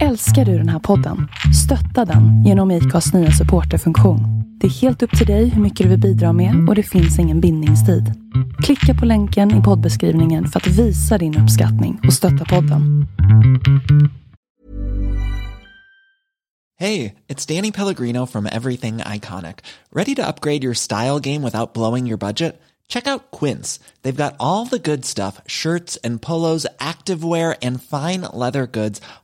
Älskar du den här podden? Stötta den genom IKAs nya supporterfunktion. Det är helt upp till dig hur mycket du vill bidra med och det finns ingen bindningstid. Klicka på länken i poddbeskrivningen för att visa din uppskattning och stötta podden. Hej, det är Danny Pellegrino from Everything Iconic. Ready to upgrade your style game without blowing your budget? Check out Quince. They've got all the good stuff shirts and polos, activewear, and fine leather goods,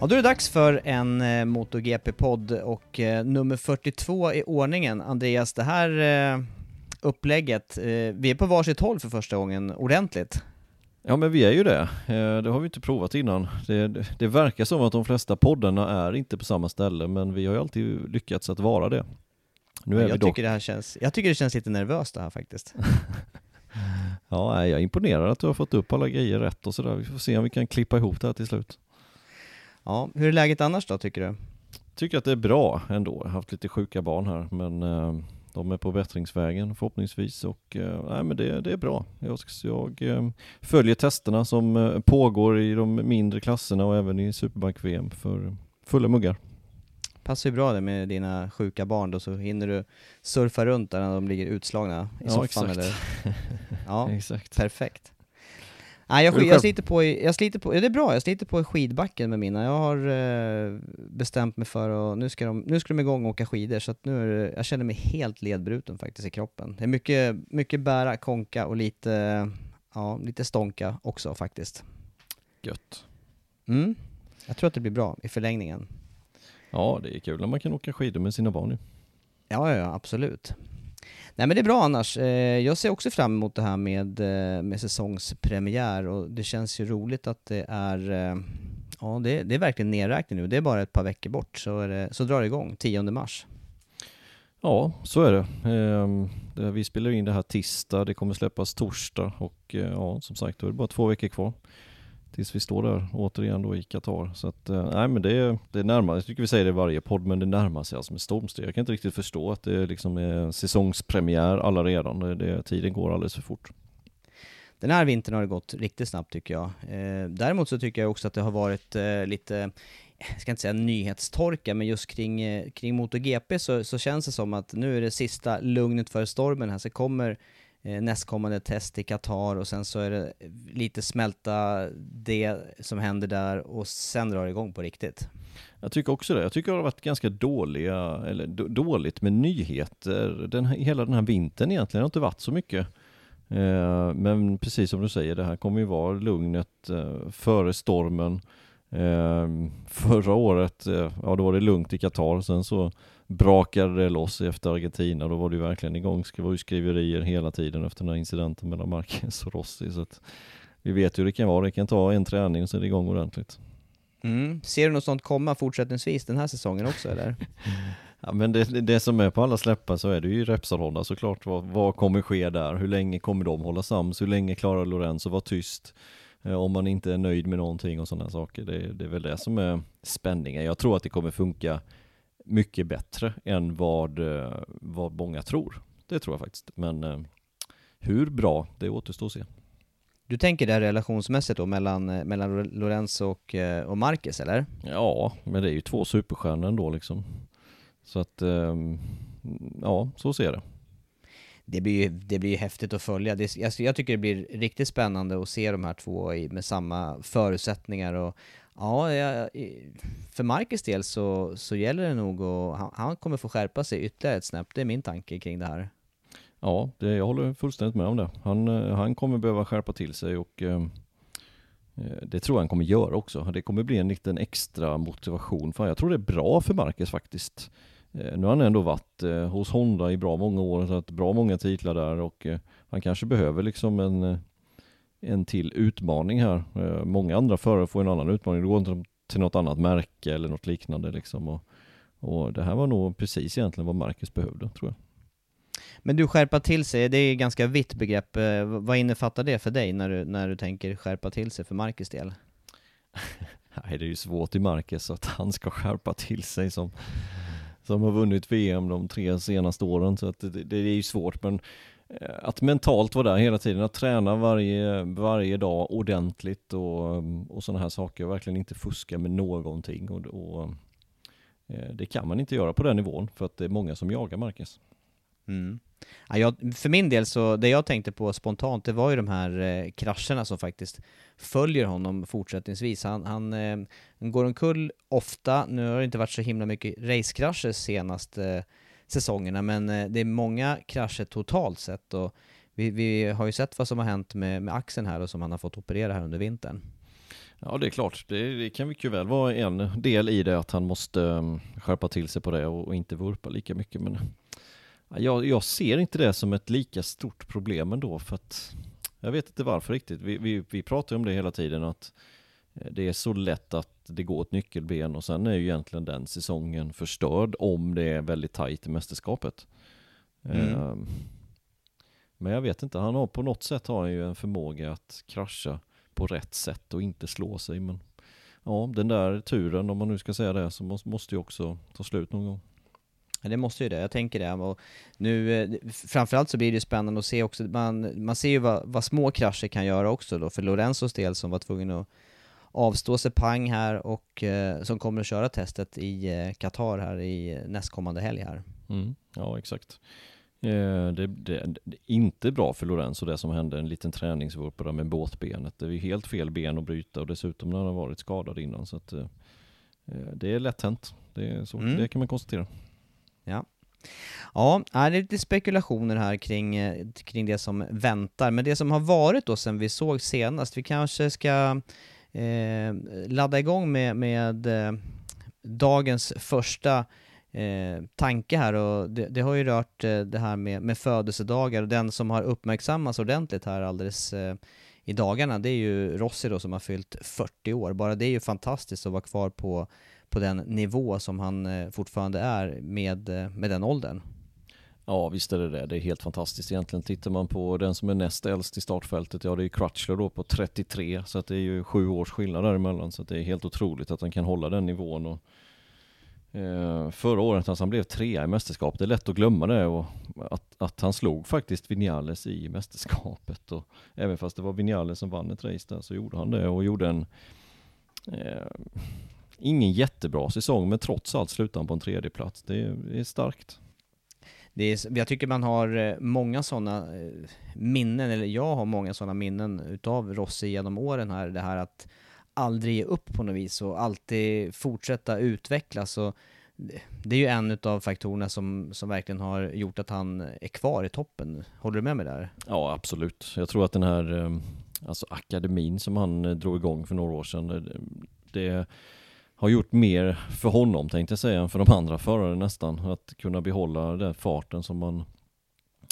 Ja, då är det dags för en eh, MotoGP-podd och eh, nummer 42 i ordningen. Andreas, det här eh, upplägget, eh, vi är på varsitt håll för första gången ordentligt. Ja men vi är ju det, Eh, det har vi inte provat innan. Det, det, det verkar som att de flesta poddarna är inte på samma ställe men vi har ju alltid lyckats att vara det. Nu är jag, vi dock... tycker det här känns, jag tycker det känns lite nervöst det här faktiskt. Ja, jag är imponerad att du har fått upp alla grejer rätt och sådär. Vi får se om vi kan klippa ihop det här till slut. Ja, hur är läget annars då tycker du? Tycker att det är bra ändå. Jag har haft lite sjuka barn här men eh, de är på bättringsvägen förhoppningsvis och eh, nej, men det, det är bra. Jag, jag eh, följer testerna som eh, pågår i de mindre klasserna och även i Superbike-VM för fulla muggar. Passar ju bra det med dina sjuka barn då så hinner du surfa runt där när de ligger utslagna i Ja, soffan exakt. eller? Ja, Exakt. perfekt. Nej, jag, jag sliter på i, jag sliter på, ja, det är bra, jag sliter på i skidbacken med mina. Jag har eh, bestämt mig för att, nu ska de, nu ska de igång och åka skidor så att nu är det, jag känner mig helt ledbruten faktiskt i kroppen. Det är mycket, mycket bära, konka och lite, ja, lite stånka också faktiskt. Gött. Mm. Jag tror att det blir bra i förlängningen. Ja, det är kul när man kan åka skidor med sina barn ju. Ja, ja, absolut. Nej men det är bra annars. Eh, jag ser också fram emot det här med, eh, med säsongspremiär och det känns ju roligt att det är, eh, ja det, det är verkligen nedräkning nu. Det är bara ett par veckor bort så, är det, så drar det igång 10 mars. Ja, så är det. Ehm, vi spelar in det här tisdag, det kommer släppas torsdag och ja, som sagt, då är det bara två veckor kvar tills vi står där återigen då i Qatar. Så att, eh, nej men det, det närmar jag tycker vi säger det i varje podd, men det närmar sig alltså med stormsteg. Jag kan inte riktigt förstå att det liksom är säsongspremiär alla redan. Det, det, tiden går alldeles för fort. Den här vintern har det gått riktigt snabbt tycker jag. Eh, däremot så tycker jag också att det har varit eh, lite, jag ska inte säga nyhetstorka, men just kring, eh, kring MotoGP så, så känns det som att nu är det sista lugnet för stormen här, så kommer Eh, nästkommande test i Qatar och sen så är det lite smälta det som händer där och sen drar det igång på riktigt. Jag tycker också det. Jag tycker det har varit ganska dåliga, eller dåligt med nyheter den här, hela den här vintern egentligen. Det har inte varit så mycket. Eh, men precis som du säger, det här kommer ju vara lugnet eh, före stormen. Eh, förra året, eh, ja då var det lugnt i Qatar, sen så brakade det loss efter Argentina. Då var det ju verkligen igång, det var ju skriverier hela tiden efter den här incidenten mellan Marquez och Rossi. Så att vi vet ju hur det kan vara, det kan ta en träning och så är det igång ordentligt. Mm. Ser du något sånt komma fortsättningsvis den här säsongen också eller? Ja, men det, det- som är på alla släppar så är det ju Repsol-Honda såklart. Vad, vad kommer ske där? Hur länge kommer de hålla sams? Hur länge klarar Lorenzo vara tyst? Eh, om man inte är nöjd med någonting och sådana saker. Det, det är väl det som är spänningen. Jag tror att det kommer funka mycket bättre än vad, eh, vad många tror. Det tror jag faktiskt. Men eh, hur bra, det återstår att se. Du tänker det relationsmässigt då mellan, eh, mellan Lorenzo och, och Marcus eller? Ja, men det är ju två superstjärnor ändå liksom. Så att, um, ja, så ser det. Det blir ju det blir häftigt att följa. Det, jag, jag tycker det blir riktigt spännande att se de här två i, med samma förutsättningar och Ja, för Marcus del så, så gäller det nog att han, han kommer få skärpa sig ytterligare ett snäpp. Det är min tanke kring det här. Ja, det, jag håller fullständigt med om det. Han, eh, han kommer behöva skärpa till sig och eh, eh, det tror jag han kommer göra också. Det kommer bli en liten extra motivation. För jag tror det är bra för Marcus faktiskt. Eh, nu har han ändå varit eh, hos Honda i bra många år, så att bra många titlar där och eh, han kanske behöver liksom en, eh, en till utmaning här. många andra förare får en annan utmaning. Det går inte till något annat märke eller något liknande liksom. Och, och det här var nog precis egentligen vad Marcus behövde, tror jag. Men du, skärpa till sig, det är ett ganska vitt begrepp. Vad innefattar det för dig när du, när du tänker skärpa till sig för Marcus del? Nej, det är ju svårt i Marcus att han ska skärpa till sig som som har vunnit VM de tre senaste åren. Så att det, det är ju svårt. Men eh, Eh, att mentalt vara där hela tiden, att träna varje, varje dag ordentligt och, och sådana här saker. Och verkligen inte fuska med någonting. Och, och, eh, det kan man inte göra på den nivån för att det är många som jagar Marcus. Mm. Ja, jag, för min del så, det jag tänkte på spontant, det var ju de här eh, krascherna som faktiskt följer honom fortsättningsvis. Han, han, eh, går omkull ofta, nu har det inte varit så himla mycket racekrascher senaste eh, säsongerna, men eh, det är många krascher totalt sett och vi, vi har ju sett vad som har hänt med, med axeln här och som han har fått operera här under vintern. Ja det är klart, det, det, kan mycket väl vara en del i det att han måste um, skärpa till sig på det och, och inte vurpa lika mycket men jag, jag, ser inte det som ett lika stort problem ändå för att jag vet inte varför riktigt. Vi, vi, vi pratar om det hela tiden att eh, det är så lätt att det går ett nyckelben och sen är ju egentligen den säsongen förstörd om det är väldigt tajt i mästerskapet. Mm. Um, men jag vet inte, han har på något sätt har han ju en förmåga att krascha på rätt sätt och inte slå sig. Men ja, den där turen, om man nu ska säga det, så måste, måste ju också ta slut någon gång. Ja, det måste ju det, jag tänker det. Och nu, eh, framförallt så blir det spännande att se också, man, man ser ju vad, vad små krascher kan göra också då, för Lorenzos del som var tvungen att avstå Sepang här och eh, som kommer att köra testet i eh, Qatar här i nästkommande helg här. Mm, ja, exakt. Eh, det, det, det, är inte bra för Lorenzo det som hände, en liten träningsvurpa med båtbenet. Det är helt fel ben att bryta och dessutom när han har varit skadad innan. Så att, eh, eh det är lätt hänt. Det, så, mm. det kan man konstatera. Ja. Ja, det är lite spekulationer här kring, eh, kring det som väntar, men det som har varit då sen vi såg senast, vi kanske ska eh, ladda igång med, med eh, dagens första eh, tanke här och det, det, har ju rört eh, det här med, med födelsedagar och den som har uppmärksammats ordentligt här alldeles eh, i dagarna, det är ju Rossi då som har fyllt 40 år. Bara det är ju fantastiskt att vara kvar på på den nivå som han eh, fortfarande är med, eh, med den åldern. Ja visst är det det, det är helt fantastiskt egentligen. Tittar man på den som är näst äldst i startfältet, ja det är Crutchler då på 33, så att det är ju sju års skillnad däremellan, så att det är helt otroligt att han kan hålla den nivån. Och, eh, förra året, alltså han blev trea i mästerskapet, det är lätt att glömma det och att, att han slog faktiskt Vinales i mästerskapet. Och även fast det var Vinales som vann ett race där så gjorde han det och gjorde en eh, ingen jättebra säsong, men trots allt slutade han på en tredje plats. Det är, det är starkt. Det är, jag tycker man har eh, många sådana eh, minnen, eller jag har många sådana minnen utav Rossi genom åren här. Det här att aldrig ge upp på något vis och alltid fortsätta utvecklas. Och det är ju en utav faktorerna som, som verkligen har gjort att han är kvar i toppen. Håller du med mig där? Ja, absolut. Jag tror att den här eh, alltså akademin som han drog igång för några år sedan, det har gjort mer för honom tänkte jag säga än för de andra förare nästan. Att kunna behålla den farten som man,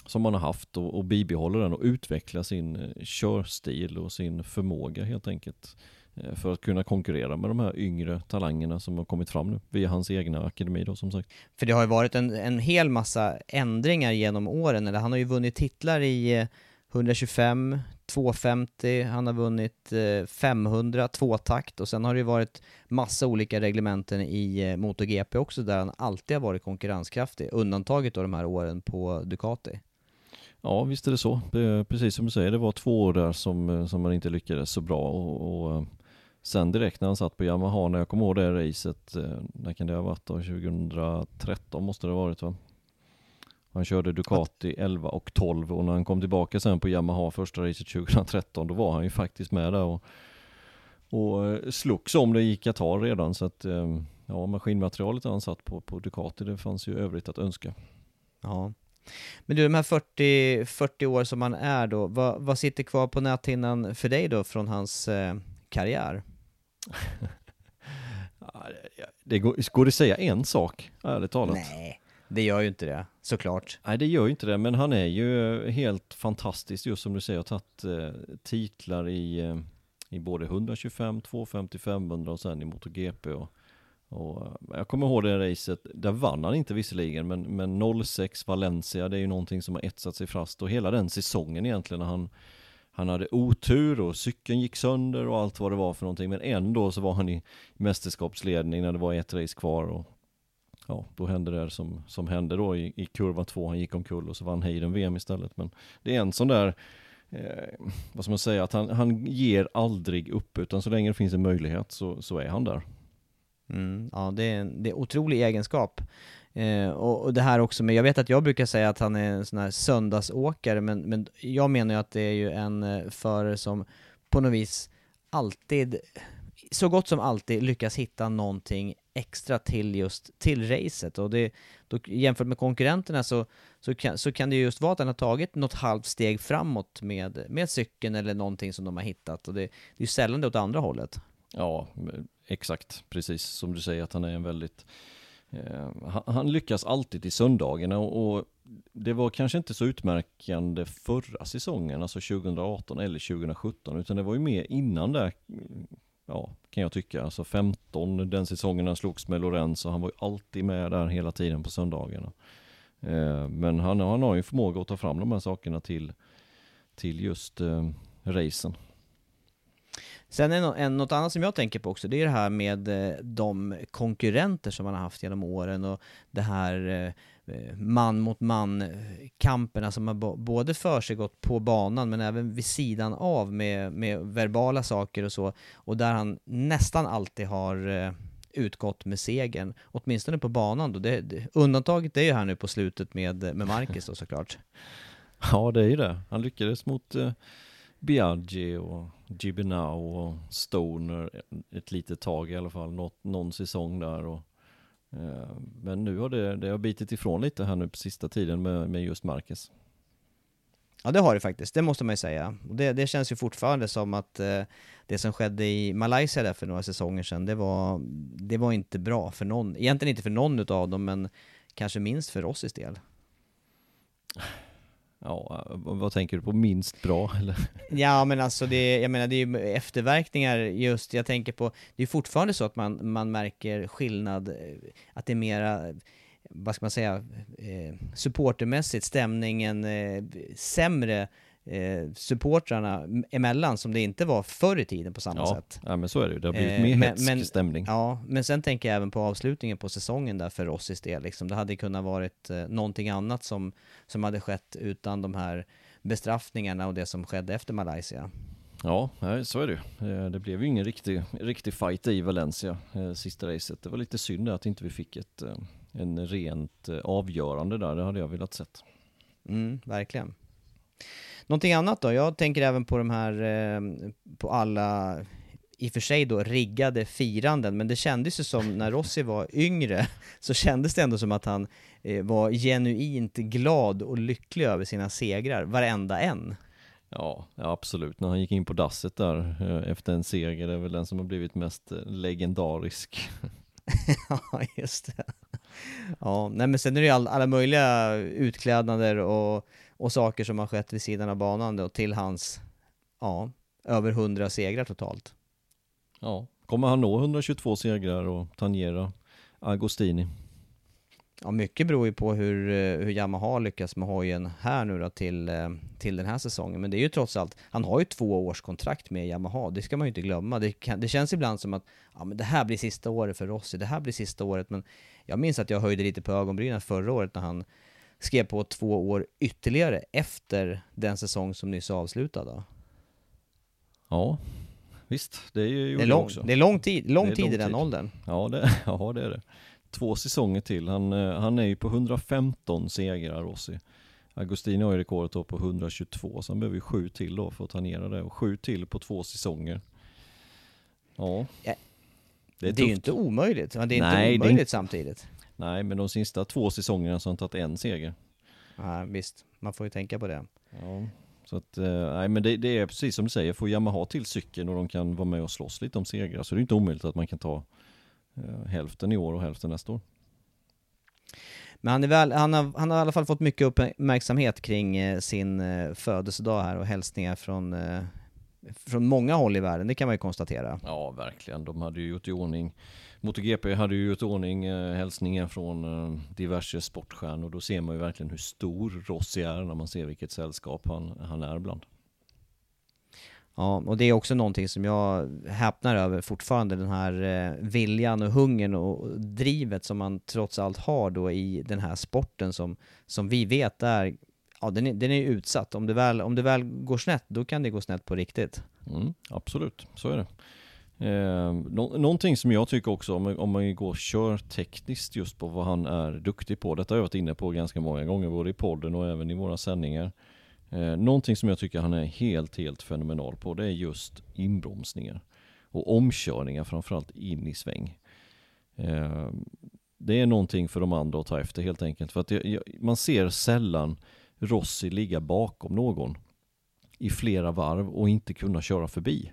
som man har haft och, och bibehålla den och utveckla sin eh, körstil och sin förmåga helt enkelt. Eh, för att kunna konkurrera med de här yngre talangerna som har kommit fram nu via hans egna akademi då som sagt. För det har ju varit en, en hel massa ändringar genom åren, eller han har ju vunnit titlar i eh, 125, 250, han har vunnit eh, 500, tvåtakt och sen har det ju varit massa olika reglementen i eh, MotoGP också där han alltid har varit konkurrenskraftig, undantaget då de här åren på Ducati. Ja, visst är det så. Precis som du säger, det var två år där som, eh, som man inte lyckades så bra och, och sen direkt när han satt på Yamaha, när jag kommer ihåg det racet, när kan det ha varit då? 2013 måste det ha varit va? Han körde Ducati 11 och 12 och när han kom tillbaka sen på Yamaha första racet 2013 då var han ju faktiskt med där och, och eh, slogs om det i Qatar redan så att eh, ja, maskinmaterialet han satt på, på Ducati det fanns ju övrigt att önska. Ja. Men du, de här 40, 40 år som han är då, vad, vad sitter kvar på näthinnan för dig då från hans eh, karriär? det går, går det säga en sak, ärligt talat? Nej. Det gör ju inte det, såklart. Nej, det gör ju inte det, men han är ju eh, helt fantastisk just som du säger, har tagit eh, titlar i, eh, i både 125, 250, 500 och sen i MotoGP och, och eh, jag kommer ihåg det racet, där vann han inte visserligen, men, men 06 Valencia, det är ju någonting som har etsat sig fast. Och hela den säsongen egentligen när han han hade otur och cykeln gick sönder och allt vad det var för någonting. Men ändå så var han i mästerskapsledning när det var ett race kvar och ja, då hände det som, som hände då i, i kurva två, han gick omkull och så vann Hayden VM istället. Men det är en sån där, eh, vad ska man säga, att han, han ger aldrig upp, utan så länge det finns en möjlighet så, så är han där. Mm, ja, det är en det är otrolig egenskap. Eh, och, och, det här också med, jag vet att jag brukar säga att han är en sån här söndagsåkare, men, men jag menar ju att det är ju en eh, förare som på något vis alltid, så gott som alltid lyckas hitta någonting extra till just till racet. Och det, då, jämfört med konkurrenterna så, så, kan, så kan det just vara att han har tagit något halvt steg framåt med, med cykeln eller någonting som de har hittat. Och det, det är ju sällan det åt andra hållet. Ja, exakt, precis. Som du säger att han är en väldigt eh, han, han, lyckas alltid i söndagarna. Och, och det var kanske inte så utmärkande förra säsongen, alltså 2018 eller 2017, utan det var ju mer innan där ja, kan jag tycka. Alltså 15, den säsongen han slogs med Lorenzo, han var ju alltid med där hela tiden på söndagarna. Eh, men han, han har ju förmåga att ta fram de här sakerna till, till just eh, racen. Sen är en, något annat som jag tänker på också, det är det här med eh, de konkurrenter som man har haft genom åren och det här Eh, Eh, man mot man eh, kamperna som har både för sig gått på banan men även vid sidan av med, med verbala saker och så och där han nästan alltid har eh, utgått med segern, åtminstone på banan då. Det, det, undantaget är ju här nu på slutet med, med Marcus då såklart. Ja, det är ju det. Han lyckades mot eh, Biaggi och Gibinau och Stoner ett litet tag i alla fall, Nå någon säsong där och Eh, men nu har det, det har bitit ifrån lite här nu på sista tiden med, med just Marcus. Ja det har det faktiskt, det måste man ju säga. Och det, det känns ju fortfarande som att eh, det som skedde i Malaysia där för några säsonger sedan, det var, det var inte bra för någon. Egentligen inte för någon utav dem, men kanske minst för oss del. Ja, vad tänker du på minst bra eller? Ja men alltså det, jag menar det är ju efterverkningar just, jag tänker på, det är fortfarande så att man, man märker skillnad, eh, att det är mera, vad ska man säga, eh, supportermässigt, stämningen eh, sämre eh, supportrarna emellan som det inte var förr i tiden på samma ja, sätt. Ja men så är det ju, det har blivit eh, mer men, hetsk men, stämning. Ja, men sen tänker jag även på avslutningen på säsongen där för Rossis del liksom. Det hade kunnat varit eh, någonting annat som, som hade skett utan de här bestraffningarna och det som skedde efter Malaysia. Ja, så är det ju. Eh, det blev ju ingen riktig, riktig fight i Valencia eh, sista racet. Det var lite synd att inte vi fick ett, eh, en rent avgörande där, det hade jag velat sett. Mm, verkligen. Någonting annat då? Jag tänker även på de här, eh, på alla i och för sig då riggade firanden, men det kändes ju som när Rossi var yngre, så kändes det ändå som att han eh, var genuint glad och lycklig över sina segrar, varenda en. Ja, absolut. När han gick in på dasset där eh, efter en seger, det är väl den som har blivit mest legendarisk. ja, just det. Ja, nej men sen är det ju all, alla möjliga utklädnader och och saker som har skett vid sidan av banan då till hans, ja, över 100 segrar totalt. Ja, kommer han nå 122 segrar och tangera Agostini? Ja, mycket beror ju på hur, eh, hur Yamaha lyckas med hojen här nu då till, eh, till den här säsongen. Men det är ju trots allt, han har ju två års kontrakt med Yamaha, det ska man ju inte glömma. Det, kan, det känns ibland som att ja, men det här blir sista året för Rossi, det här blir sista året. Men jag minns att jag höjde lite på ögonbrynen förra året när han skrev på två år ytterligare efter den säsong som nyss är avslutad. Då. Ja, visst. Det är ju Det är, lång, också. det är lång tid, lång är tid lång i den tid. åldern. Ja det, ja, det är det. Två säsonger till. Han, eh, han är ju på 115 segrar, Rossi. Agostini har ju rekordet då på 122, så han behöver ju sju till då för att ta ner det. Och sju till på två säsonger. Ja, Ja, det är Det är ju inte omöjligt, men det är Nej, inte är omöjligt inte- samtidigt. Nej, men de sista två säsongerna så har han tagit en seger. Ja, visst, man får ju tänka på det. Ja, så att, eh, nej men det, det är precis som du säger, får Yamaha till cykeln och de kan vara med och slåss lite om segrar så det är inte omöjligt att man kan ta eh, hälften i år och hälften nästa år. Men han, är väl, han, har, han har i alla fall fått mycket uppmärksamhet kring eh, sin eh, födelsedag här och hälsningar från, eh, från många håll i världen, det kan man ju konstatera. Ja, verkligen. De hade ju gjort i ordning MotoGP hade ju gjort ordning eh, hälsningar från eh, diverse sportstjärnor. Då ser man ju verkligen hur stor Rossi är när man ser vilket sällskap han, han är bland. Ja, och det är också någonting som jag häpnar över fortfarande, den här eh, viljan och hungern och drivet som man trots allt har då i den här sporten som, som vi vet är, ja den är, den är utsatt. Om det, väl, om det väl går snett, då kan det gå snett på riktigt. Mm, absolut, så är det. Eh, nå- någonting som jag tycker också, om, om man går körtekniskt just på vad han är duktig på. Detta har jag varit inne på ganska många gånger, både i podden och även i våra sändningar. Eh, någonting som jag tycker han är helt, helt fenomenal på, det är just inbromsningar. Och omkörningar, framförallt in i sväng. Eh, det är någonting för de andra att ta efter helt enkelt. För att det, man ser sällan Rossi ligga bakom någon i flera varv och inte kunna köra förbi.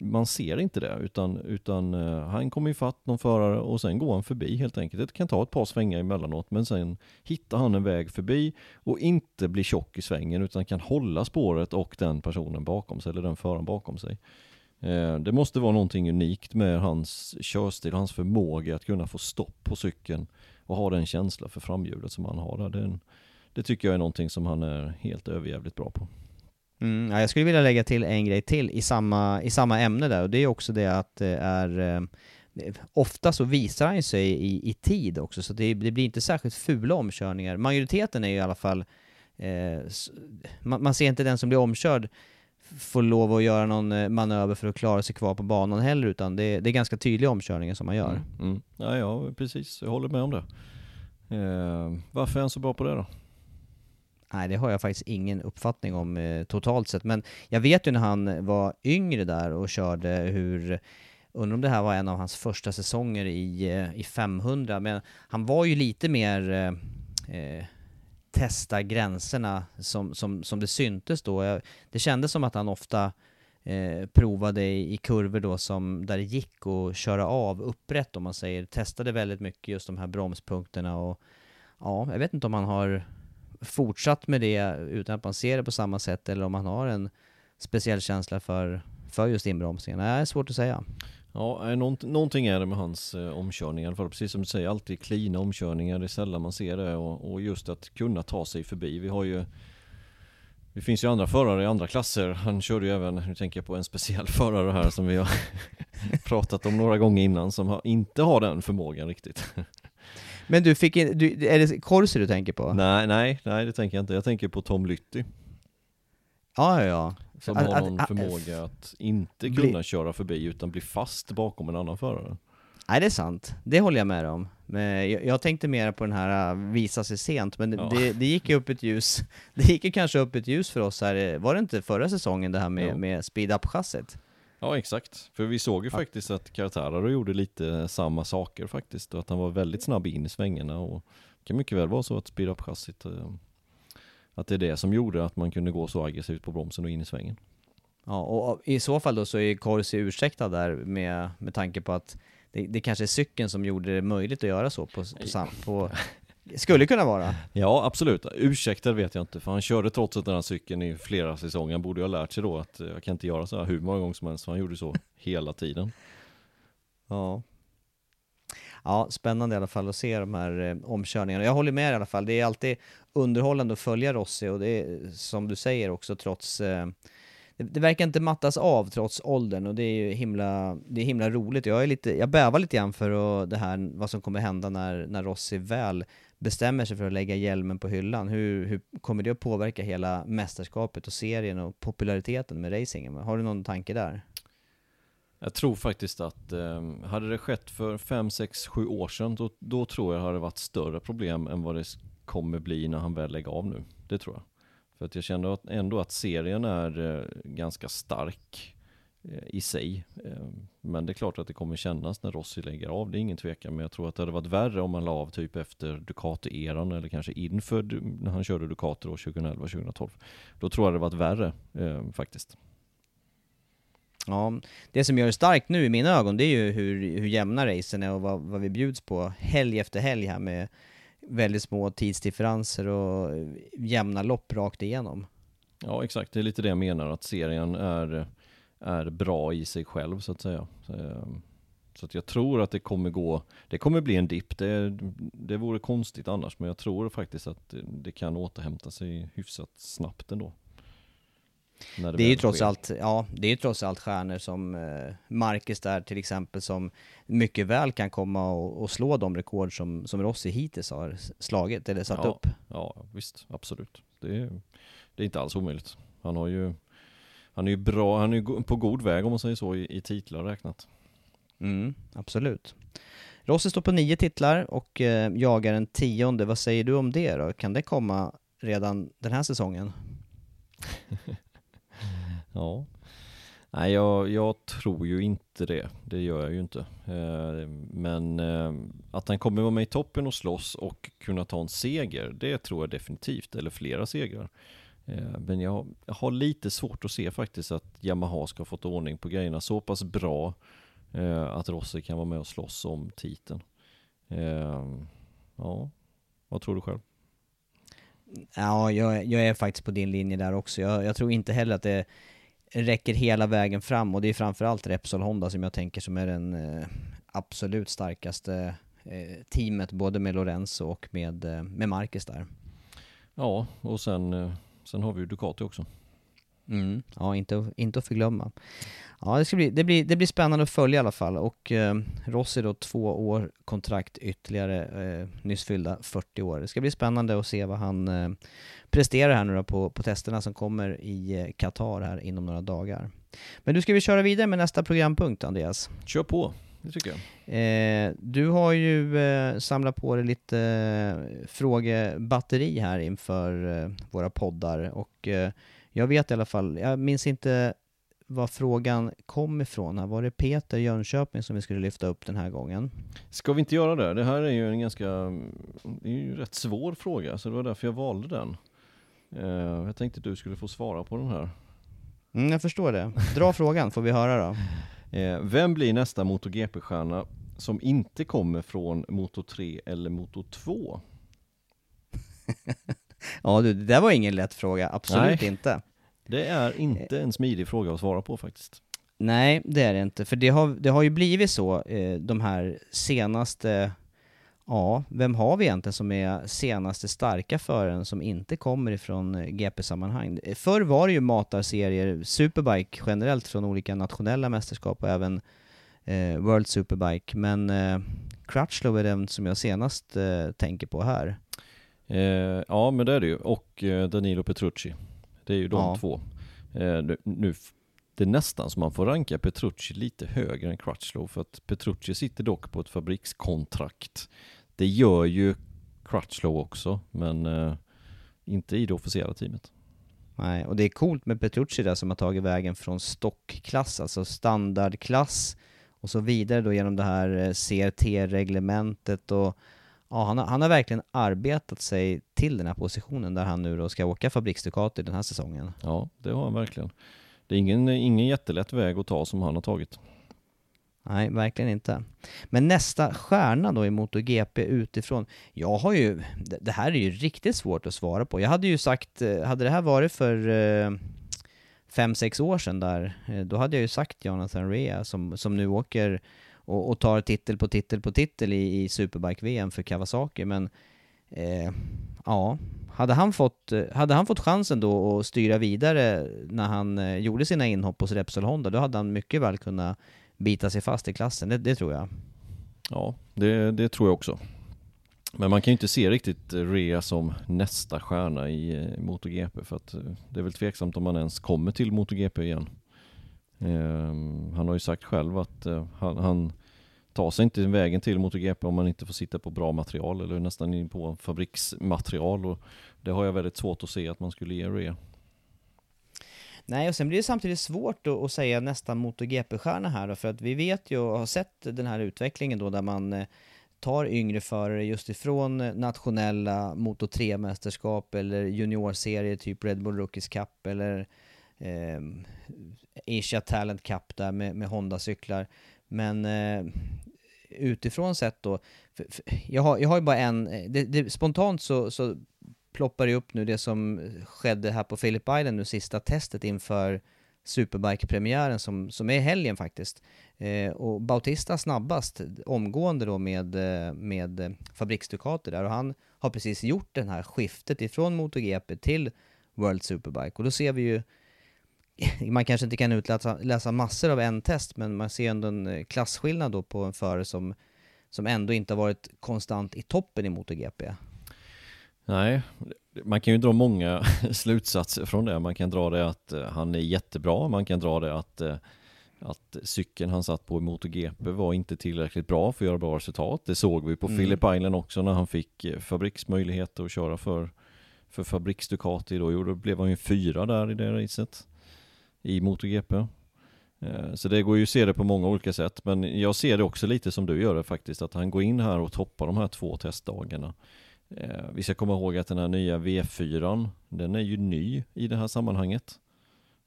Man ser inte det, utan, utan eh, han kommer ifatt någon förare och sen går han förbi helt enkelt. Det kan ta ett par svängar emellanåt, men sen hittar han en väg förbi och inte blir tjock i svängen, utan kan hålla spåret och den personen bakom sig, eller den föraren bakom sig. Eh, det måste vara någonting unikt med hans körstil, hans förmåga att kunna få stopp på cykeln och ha den känsla för framhjulet som han har där. Det, det tycker jag är någonting som han är helt överjävligt bra på. Mm, ja, jag skulle vilja lägga till en grej till i samma, i samma ämne där och det är också det att det är eh, Ofta så visar han sig i, i tid också så det, det blir inte särskilt fula omkörningar. Majoriteten är ju i alla fall eh, man, man ser inte den som blir omkörd får lov att göra någon eh, manöver för att klara sig kvar på banan heller utan det, det är ganska tydliga omkörningar som man gör. Mm. Mm. Ja, ja, precis. Jag håller med om det. Eh, varför är han så bra på det då? Nej, det har jag faktiskt ingen uppfattning om eh, totalt sett. Men jag vet ju när han var yngre där och körde hur, undrar om det här var en av hans första säsonger i, eh, i 500, men han var ju lite mer eh, eh, testa gränserna som, som, som det syntes då. Jag, det kändes som att han ofta eh, provade i, i kurvor då som, där det gick att köra av upprätt om man säger. Testade väldigt mycket just de här bromspunkterna och ja, jag vet inte om han har fortsatt med det utan att man ser det på samma sätt eller om man har en speciell känsla för, för just inbromsningen. Nej, det är svårt att säga. Ja, eh, någonting är det med hans eh, omkörningar. i alla fall. Precis som du säger, alltid klina omkörningar. Det är sällan man ser det. Och, och just att kunna ta sig förbi. Vi har ju det finns ju andra förare i andra klasser. Han körde ju även, nu tänker jag på en speciell förare här som vi har pratat om några gånger innan som har, inte har den förmågan riktigt. Men du fick in, du, är det Corsi du tänker på? Nej, nej, nej det tänker jag inte. Jag tänker på Tom Lytty. Ja, ja, ja. Som Att- har att- någon att- förmåga att inte bli- kunna köra förbi utan bli fast bakom en annan förare. Nej, det är sant. Det håller jag med om. Men jag, jag tänkte mer på den här äh, visa sig sent, men Ja. det, det gick ju upp ett ljus. Det gick ju kanske upp ett ljus för oss här, var det inte förra säsongen det här med, med speed-up-chassit? Ja exakt, för vi såg ju faktiskt att Cartararo gjorde lite samma saker faktiskt och att han var väldigt snabb in i svängarna och det kan mycket väl vara så att speed up chassit eh, att det är det som gjorde att man kunde gå så aggressivt på bromsen och in i svängen. Ja, och i så fall då så är Corsi ursäktad där med, med tanke på att det, det kanske är cykeln som gjorde det möjligt att göra så på, på, sam, på Skulle kunna vara. Ja absolut, ursäktad vet jag inte för han körde trots att den här cykeln i flera säsonger, han borde ju ha lärt sig då att eh, jag kan inte göra så här hur många gånger som helst, för han gjorde så hela tiden. Ja. Ja, spännande i alla fall att se de här eh, omkörningarna. Jag håller med i alla fall. Det är alltid underhållande att följa Rossi och det är som du säger också trots eh, det, det, verkar inte mattas av trots åldern och det är ju himla, det är himla roligt. Jag, är lite, jag bävar lite grann för det här, vad som kommer hända när, när Rossi väl bestämmer sig för att lägga hjälmen på hyllan. Hur, hur kommer det att påverka hela mästerskapet och serien och populariteten med racingen? Har du någon tanke där? Jag tror faktiskt att eh, hade det skett för 5, 6, 7 år sedan då, då tror jag det hade varit större problem än vad det kommer bli när han väl lägger av nu. Det tror jag. För att jag känner ändå att serien är eh, ganska stark i sig. Eh, men det är klart att det kommer kännas när Rossi lägger av, det är ingen tvekan. Men jag tror att det hade varit värre om han la av typ efter Ducati-eran eller kanske inför när han körde Ducati då 2011-2012. Då tror jag det varit värre faktiskt. Ja, det som gör det starkt nu i mina ögon det är ju hur, hur jämna racen är och vad, vad vi bjuds på helg efter helg här med väldigt små tidsdifferenser och jämna lopp rakt igenom. Ja exakt, det är lite det jag menar, att serien är, är bra i sig själv så att säga. Ehm, så att jag tror att det kommer gå, det kommer bli en dipp, det, det vore konstigt annars, men jag tror faktiskt att det kan återhämta sig hyfsat snabbt ändå. Det, det är ju trots allt, ja, det är ju trots allt stjärnor som eh, Marcus där till exempel som mycket väl kan komma och, och, slå de rekord som, som Rossi hittills har slagit eller satt ja, upp. Ja, visst, absolut. Det är, det är inte alls omöjligt. Han har ju, han är ju bra, han är ju på god väg om man säger så i, i titlar räknat. Mm, absolut. Rossi står på nio titlar och eh, jagar en tionde. Vad säger du om det då? Kan det komma redan den här säsongen? Ja. Nej, jag, jag, tror ju inte det. Det gör jag ju inte. Eh, men eh, att han kommer vara med i toppen och slåss och kunna ta en seger, det tror jag definitivt. Eller flera segrar. Eh, men jag, jag har lite svårt att se faktiskt att Yamaha ska ha fått ordning på grejerna så pass bra att Rossi kan vara med och slåss om titeln. Ja, vad tror du själv? Ja, jag, jag, är faktiskt på din linje där också. Jag, jag tror inte heller att det räcker hela vägen fram och det är framförallt Repsol Honda som jag tänker som är den eh, absolut starkaste eh, teamet både med Lorenzo och med, eh, med Marcus där. Ja, och sen, eh, sen har vi ju Ducati också. Mm, ja, inte, inte att förglömma. Ja, det, ska bli, det, blir, det blir spännande att följa i alla fall och eh, Rossi då två år kontrakt ytterligare, eh, nyss fyllda 40 år. Det ska bli spännande att se vad han eh, presterar här nu då på, på testerna som kommer i eh, Qatar här inom några dagar. Men du, ska vi köra vidare med nästa programpunkt Andreas? Kör på, det tycker jag. Eh, du har ju eh, samlat på dig lite eh, frågebatteri här inför eh, våra poddar och eh, jag vet i alla fall, jag minns inte var frågan kom ifrån. Var det Peter Jönköping som vi skulle lyfta upp den här gången? Ska vi inte göra det? Det här är ju en ganska, det är ju en rätt svår fråga, så det var därför jag valde den. Eh, jag tänkte att du skulle få svara på den här. Mm, jag förstår det. Dra frågan, får vi höra då. Eh, vem blir nästa MotoGP-stjärna som inte kommer från Moto 3 eller Moto 2? ja du, det där var ingen lätt fråga, absolut Nej. inte. Det är inte en smidig fråga att svara på faktiskt. Nej, det är det inte. För det har, det har ju blivit så eh, de här senaste, ja, vem har vi egentligen som är senaste starka föraren som inte kommer ifrån eh, GP-sammanhang? Förr var det ju matarserier, Superbike generellt från olika nationella mästerskap och även eh, World Superbike, men eh, Crutchlow är den som jag senast eh, tänker på här. Eh, ja, men det är det ju. Och eh, Danilo Petrucci. Det är ju de ja. två. Eh, nu, det är nästan som man får ranka Petrucci lite högre än Crutchlow för att Petrucci sitter dock på ett fabrikskontrakt. Det gör ju Crutchlow också, men eh, inte i det officiella teamet. Nej, och det är coolt med Petrucci där som har tagit vägen från stockklass, alltså standardklass och så vidare då genom det här eh, CRT-reglementet och ja, han, har, han har verkligen arbetat sig till den här positionen där han nu då ska åka fabriksdukat den här säsongen. Ja, det har han verkligen. Det är ingen, ingen jättelätt väg att ta som han har tagit. Nej, verkligen inte. Men nästa stjärna då i MotoGP utifrån, jag har ju, det här är ju riktigt svårt att svara på. Jag hade ju sagt, eh, hade det här varit för eh, fem, sex år sedan där, eh, då hade jag ju sagt Jonathan Rea som, som nu åker och, och tar titel på titel på titel i, i Superbike-VM för Kawasaki, men eh, ja, hade, han fått, eh, hade han fått chansen då att styra vidare när han gjorde sina inhopp hos Repsol Honda, då hade han mycket väl kunnat bita sig fast i klassen, det, det tror jag. Ja, det, det tror jag också. Men man kan ju inte se riktigt Rea som nästa stjärna i eh, MotoGP för att eh, det är väl tveksamt om han ens kommer till MotoGP igen. Eh, han har ju sagt själv att eh, han, han tar sig inte vägen till MotoGP om man inte får sitta på bra material eller nästan in på fabriksmaterial och det har jag väldigt svårt att se att man skulle ge Rea. Nej, och sen blir det samtidigt svårt då att säga nästan MotoGP-stjärna här då, för att vi vet ju och har sett den här utvecklingen då där man eh, tar yngre förare just ifrån nationella Moto 3-mästerskap eller juniorserier typ Red Bull Rookies Cup eller eh, Asia Talent Cup där med, med Honda-cyklar. Men eh, utifrån sett då, för, för, jag, har, jag har ju bara en, eh, det, det, spontant så, så ploppar det upp nu det som skedde här på Phillip Island nu, sista testet inför Superbike-premiären som, som är helgen faktiskt. Eh, och Bautista snabbast, omgående då med, eh, med fabriksdukater där och han har precis gjort det här skiftet ifrån MotoGP till World Superbike och då ser vi ju man kanske inte kan utläsa läsa massor av en test men man ser ändå en eh, klassskillnad klasskillnad då på en förare som, som ändå inte har varit konstant i toppen i MotoGP. Nej, man kan ju dra många slutsatser från det. Man kan dra det att eh, han är jättebra, man kan dra det att, eh, att cykeln han satt på i MotoGP var inte tillräckligt bra för att göra bra resultat. Det såg vi på mm. Philip Island också när han fick eh, fabriksmöjligheter att köra för, för Fabriks Ducati. Då, då blev han ju fyra där i det racet i MotoGP. Så det går ju att se det på många olika sätt, men jag ser det också lite som du gör det faktiskt, att han går in här och toppar de här två testdagarna. Eh, vi ska komma ihåg att den här nya V4, den är ju ny i det här sammanhanget.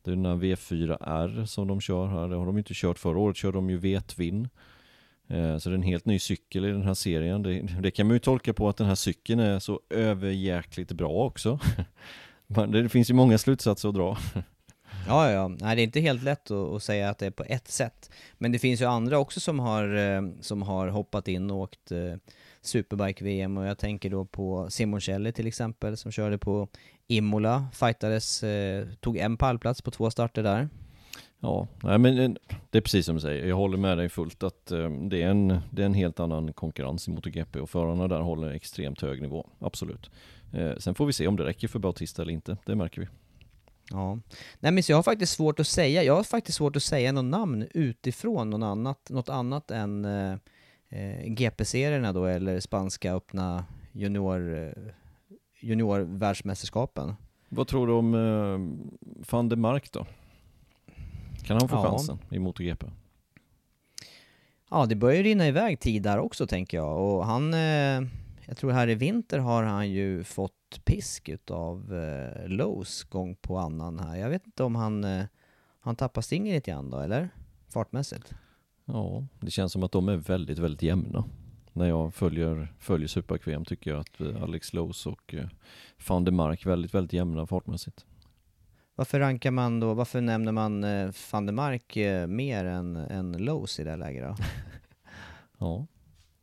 Det är den här V4R som de kör här, det har de inte kört förra året, körde de ju V-Twin. Eh, så det är en helt ny cykel i den här serien. Det, det, kan man ju tolka på att den här cykeln är så överjäkligt bra också. det finns ju många slutsatser att dra. Ja, ja, nej det är inte helt lätt att, att, säga att det är på ett sätt. Men det finns ju andra också som har, eh, som har hoppat in och åkt eh, Superbike-VM och jag tänker då på Simoncelli till exempel som körde på Imola, fightades, eh, tog en pallplats på två starter där. Ja, nej, men eh, det är precis som du säger. Jag håller med dig fullt att eh, det, är en, det är en helt annan konkurrens i MotoGP och förarna där håller extremt hög nivå, absolut. Eh, sen får vi se om det räcker för Bautista eller inte, det märker vi. Ja, nej men så jag har faktiskt svårt att säga, jag har faktiskt svårt att säga något namn utifrån något annat, något annat än eh, GP-serierna då, eller spanska öppna junior, eh, junior Vad tror du om eh, van der Mark då? Kan han få ja. chansen i MotoGP? Ja, det börjar rinna iväg tid där också tänker jag och han, eh, jag tror här i vinter har han ju fått pisk utav eh, Lowe's gång på annan här. Jag vet inte om han, eh, han tappar stinger lite grann då, eller? Fartmässigt? Ja, det känns som att de är väldigt, väldigt jämna. När jag följer, följer Super tycker jag att eh, Alex Lowe's och eh, van der Mark väldigt, väldigt jämna fartmässigt. Varför rankar man då, varför nämner man eh, van der Mark mer än, än Lowe's i det här läget då? ja,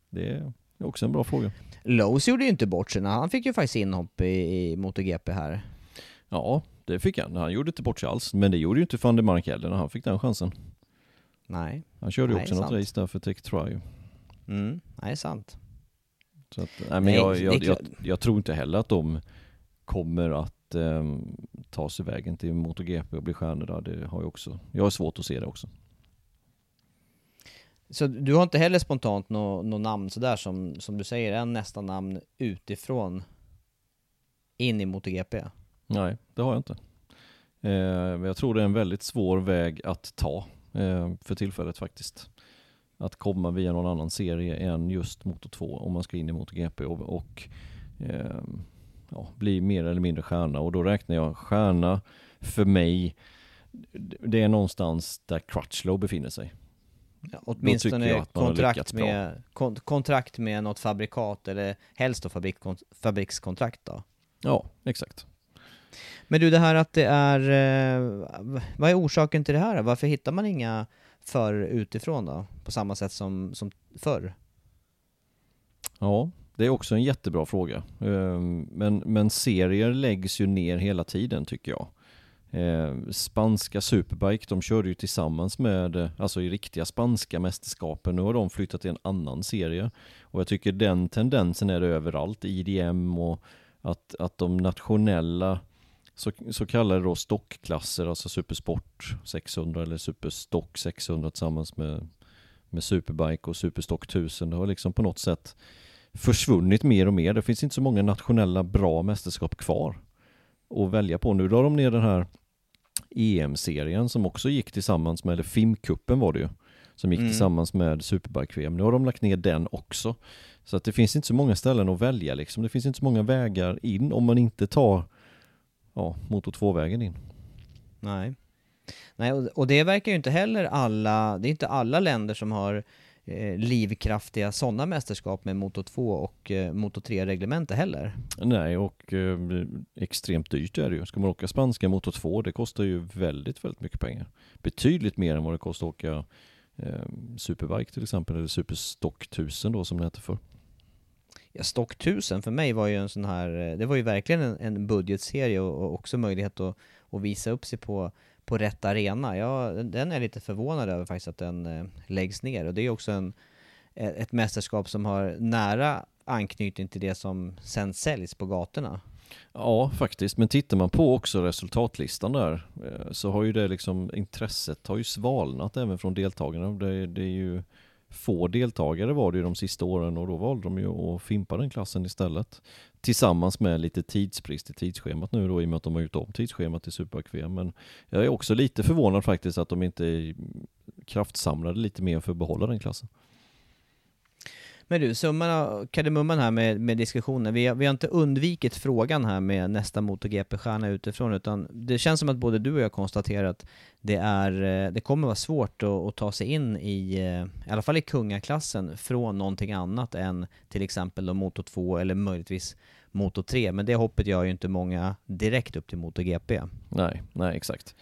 det är också en bra fråga. Lowe's gjorde ju inte bort sig, han fick ju faktiskt inhopp i, i MotoGP här. Ja, det fick han. Han gjorde inte bort sig alls, men det gjorde ju inte van der Mark heller när han fick den chansen. Nej. Han körde ju också något sant. race där för Tech Try. Mm, nej, sant. Så att, nej, men nej, jag, jag, jag, jag, tror inte heller att de kommer att um, ta sig vägen till MotoGP och bli stjärnor där. Det har jag också. Jag har svårt att se det också. Så du har inte heller spontant något nå namn sådär som, som du säger, en nästa namn utifrån in i MotoGP? Nej, det har jag inte. Eh, jag tror det är en väldigt svår väg att ta eh, för tillfället faktiskt. Att komma via någon annan serie än just Moto 2 om man ska in i MotoGP och, och eh, ja, bli mer eller mindre stjärna och då räknar jag stjärna för mig det är någonstans där Crutchlow befinner sig. Ja, åtminstone kontrakt med, kon, kontrakt med något fabrikat eller helst då fabrik, fabrikskontrakt då? Ja, exakt. Men du, det här att det är... Eh, vad är orsaken till det här? Varför hittar man inga för utifrån då? På samma sätt som, som förr? Ja, Det är också en jättebra fråga. Eh, men, men serier läggs ju ner hela tiden tycker jag. Eh, spanska Superbike, de körde ju tillsammans med, alltså i riktiga spanska mästerskapen. Nu har de flyttat till en annan serie. Och jag tycker den tendensen är det överallt, IDM och att, att de nationella så, så kallade då stockklasser, alltså Supersport 600 eller Superstock 600 tillsammans med, med Superbike och Superstock 1000. Det har liksom på något sätt försvunnit mer och mer. Det finns inte så många nationella bra mästerskap kvar att välja på. Nu drar de ner den här EM-serien som också gick tillsammans med, eller FIM-cupen var det ju, som gick Mm. tillsammans med Superbike-VM. Nu har de lagt ner den också. Så att det finns inte så många ställen att välja liksom. Det finns inte så många vägar in om man inte tar ja, motor 2-vägen in. Nej. Nej, och, det verkar ju inte heller alla, det är inte alla länder som har eh, livskraftiga sådana mästerskap med Moto 2 och eh, Moto 3-reglemente heller. Nej, och eh, extremt dyrt är det ju. Ska man åka spanska motor 2, det kostar ju väldigt, väldigt mycket pengar. Betydligt mer än vad det kostar att åka eh, Superbike till exempel, eller Superstock 1000 då som det heter för. Ja, Stock 1000 för mig var ju en sån här, eh, det var ju verkligen en, en budgetserie och, och också möjlighet att, att visa upp sig på, på rätt arena. Ja, den- är jag lite förvånad över faktiskt att den eh, läggs ner och det är också en, eh, ett mästerskap som har nära anknytning till det som sen säljs på gatorna. Ja, faktiskt. Men tittar man på också resultatlistan där eh, så har ju det liksom, intresset har ju svalnat även från deltagarna. Det, det är ju få deltagare var det ju de sista åren och då valde de ju att fimpa den klassen istället. Tillsammans med lite tidsbrist i tidsschemat nu då i och med att de har gjort om tidsschemat till super Men jag är också lite förvånad faktiskt att de inte kraftsamlade lite mer för att behålla den klassen. Men du, summan av kardemumman här med, med diskussionen. Vi har, vi har inte undvikit frågan här med nästa MotoGP-stjärna utifrån, utan det känns som att både du och jag konstaterar att det, är, eh, det kommer vara svårt att, att ta sig in i, eh, i alla fall i kungaklassen, från någonting annat än till exempel då Moto 2 eller möjligtvis Moto 3. Men det hoppet gör ju inte många direkt upp till MotoGP. Nej, nej exakt.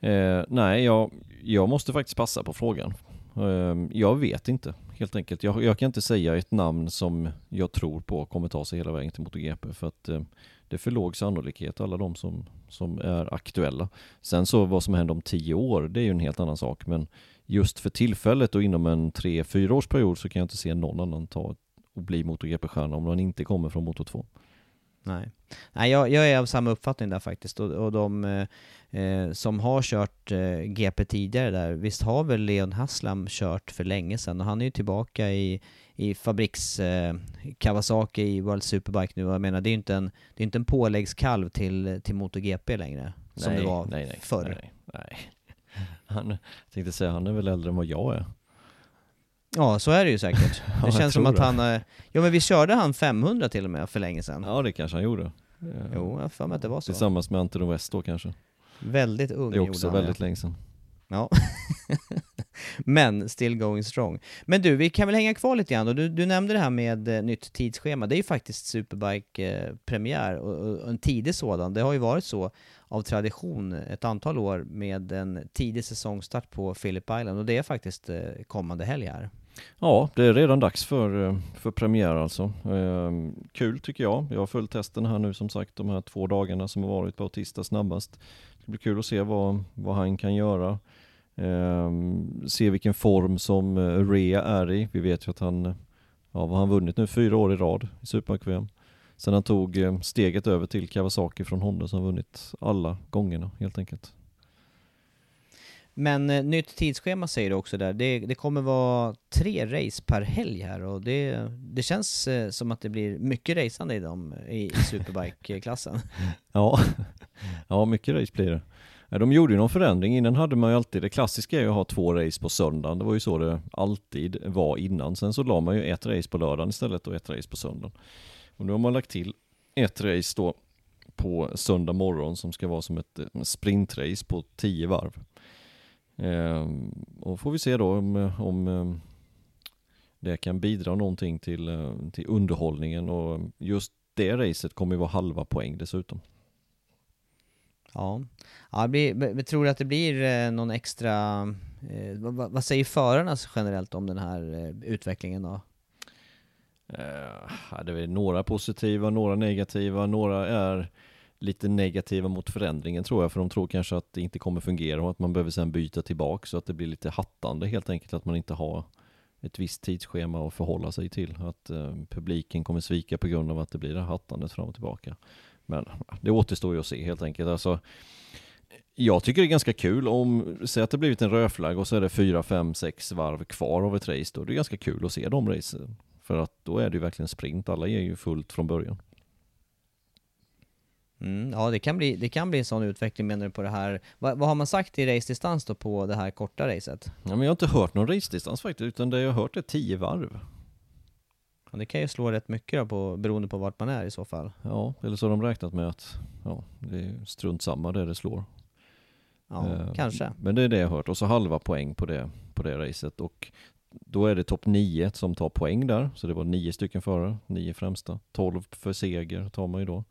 Eh, nej, jag, jag måste faktiskt passa på frågan. Ehm, jag vet inte, helt enkelt. Jag, jag kan inte säga ett namn som jag tror på kommer ta sig hela vägen till MotoGP för att ehm, det är för låg sannolikhet, alla de som, som är aktuella. Sen så vad som händer om tio år, det är ju en helt annan sak, men just för tillfället och inom en tre, fyra års period så kan jag inte se någon annan ta och bli MotoGP-stjärna om man inte kommer från Moto 2. Nej, Nej jag, jag är av samma uppfattning där faktiskt. Och, och de eh, eh, som har kört eh, GP tidigare där, visst har väl Leon Haslam kört för länge sedan och han är ju tillbaka i, i fabriks eh, Kawasaki i World Superbike nu och jag menar det är ju inte en, det är inte en påläggskalv till, till MotoGP längre. Som det var nej, nej, förr. Nej, nej. Han, jag tänkte säga, han är väl äldre än vad jag är. Ja, så är det ju säkert. Det känns som att det. han, eh, ja men vi körde han 500 till och med för länge sedan. Ja, det kanske han gjorde. Eh, Jo, jag har för mig att det var så. Tillsammans med Anton West då kanske. Väldigt ung Det är också gjorde han, väldigt länge sedan. Ja. Men still going strong. Men du, vi kan väl hänga kvar lite grann då. Du, du nämnde det här med eh, nytt tidsschema. Det är ju faktiskt Superbike-premiär och, och en tidig sådan. Det har ju varit så av tradition ett antal år med en tidig säsongstart på Phillip Island och det är faktiskt eh, kommande helg här. Ja, det är redan dags för, eh, för premiär alltså. Ehm, kul tycker jag. Jag har följt testen här nu som sagt de här två dagarna som har varit på tisdag snabbast. Det blir kul att se vad, vad han kan göra. Ehm, se vilken form som eh, Rea är i. Vi vet ju att han, ja vad har han vunnit nu, fyra år i rad i Superbike-VM. Sen han tog eh, steget över till Kawasaki från Honda som vunnit alla gångerna helt enkelt. Men eh, nytt tidsschema säger du också där. Det, det kommer vara tre race per helg här och det, det känns eh, som att det blir mycket raceande i, dem, i, i Superbike-klassen. Ja, ja mycket race blir det. De gjorde ju någon förändring, innan hade man ju alltid, det klassiska är ju att ha två race på söndagen, det var ju så det alltid var innan. Sen så la man ju ett race på lördagen istället och ett race på söndagen. Och nu har man lagt till ett race då på söndag morgon som ska vara som ett eh, sprintrace på 10 varv. Eh, och får vi se då om, eh, om ehm, det kan bidra någonting till, eh, till underhållningen och just det racet kommer ju vara halva poäng dessutom. Ja, ja blir, tror du att det blir någon extra... Eh, vad, vad- säger förarna generellt om den här utvecklingen då? Eh, det är några positiva, några negativa, några är lite negativa mot förändringen tror jag, för de tror kanske att det inte kommer fungera och att man behöver sen byta tillbaka så att det blir lite hattande helt enkelt, att man inte har ett visst tidsschema att förhålla sig till. Att eh, publiken kommer svika på grund av att det blir det här hattandet fram och tillbaka. Men det återstår ju att se helt enkelt. Alltså, jag tycker det är ganska kul om, säg att det blivit en rödflagg och så är det fyra, fem, sex varv kvar av ett race då. Det är ganska kul att se de racen. För att då är det ju verkligen sprint, alla är ju fullt från början. Mm, ja, det kan, bli, det kan bli en sån utveckling menar du på det här. Va, vad har man sagt i race-distans då på det här korta racet? Ja, men jag har inte hört någon race-distans faktiskt, utan det jag har hört är 10 varv. Ja, det kan ju slå rätt mycket då på, beroende på vart man är i så fall. Ja, eller så har de räknat med att ja, det är strunt samma där det slår. Ja, Eh, kanske. Men det är det jag har hört. Och så halva poäng på det, på det racet. Och då är det topp 9 som tar poäng där. Så det var nio stycken förare, nio främsta. 12 för seger tar man ju då.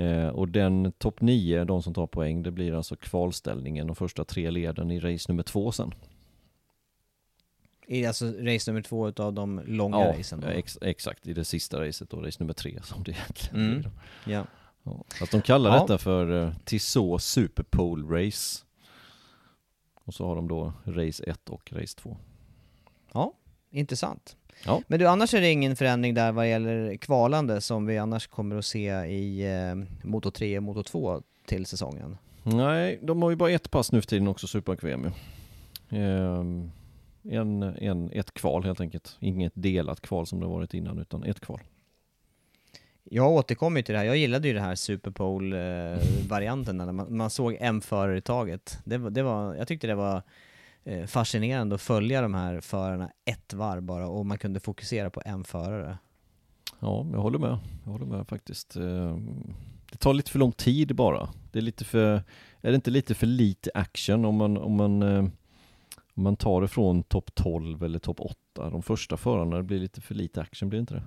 Eh, och den topp 9, de som tar poäng, det blir alltså kvalställningen och första tre leden i race nummer två sen. I alltså race nummer två utav de långa Ja, racen då? ex exakt. I det sista racet då, race nummer tre som det egentligen Mm. blir. Ja. Ja. Att de kallar Ja. detta för uh, Tissot Superpole Race. Och så har de då race 1 och race 2. Ja, intressant. Ja. Men du, annars är det ingen förändring där vad gäller kvalande som vi annars kommer att se i eh, Moto 3 och Moto 2 till säsongen? Nej, de har ju bara ett pass nu för tiden också, Super-AQM. Ehm, en, en, ett kval helt enkelt. Inget delat kval som det varit innan, utan ett kval. Jag återkommer ju till det här, jag gillade ju det här Superpole-varianten när man, man såg en förare i taget. Det, det var, jag tyckte det var eh, Eh, fascinerande att följa de här förarna ett varv bara och man kunde fokusera på en förare. Ja, jag håller med. Jag håller med faktiskt. Eh, det tar lite för lång tid bara. Det är lite för, är det inte lite för lite action om man, om man, eh, om man tar det från topp 12 eller topp 8? De första förarna, det blir lite för lite action, blir det inte det?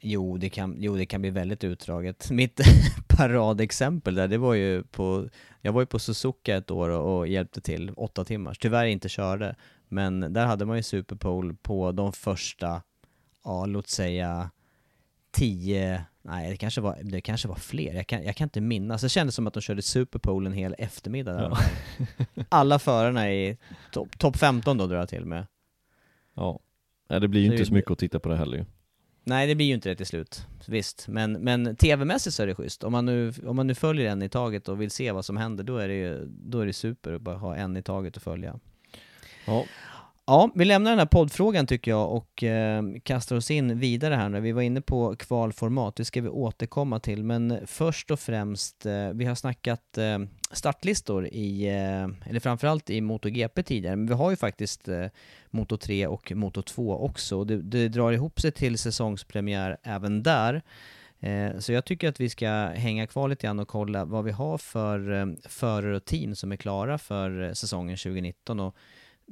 Jo det, kan, jo, det kan bli väldigt utdraget. Mitt paradexempel där, det var ju på, jag var ju på Suzuka ett år och, och hjälpte till, åtta timmar. Tyvärr inte körde, men där hade man ju Superpole på de första, ja låt säga tio, nej det kanske var, det kanske var fler, jag kan, jag kan inte minnas. Det kändes som att de körde Superpole en hel eftermiddag där. Alla förarna i topp top 15 då drar jag till med. Ja. Nej, det blir ju Så inte så mycket att titta på det heller ju. Nej det blir ju inte det till slut, visst. Men, men tv-mässigt så är det schysst. Om man, nu, om man nu följer en i taget och vill se vad som händer, då är det ju då är det super att bara ha en i taget att följa. Ja, Ja, vi lämnar den här poddfrågan tycker jag och eh, kastar oss in vidare här nu. Vi var inne på kvalformat, det ska vi återkomma till. Men först och främst, eh, vi har snackat eh, startlistor i, eh, eller framförallt i MotoGP tidigare, men vi har ju faktiskt eh, Moto 3 och Moto 2 också. Och Det, det drar ihop sig till säsongspremiär även där. Eh, Så jag tycker att vi ska hänga kvar lite grann och kolla vad vi har för eh, förare och team som är klara för eh, säsongen 2019 och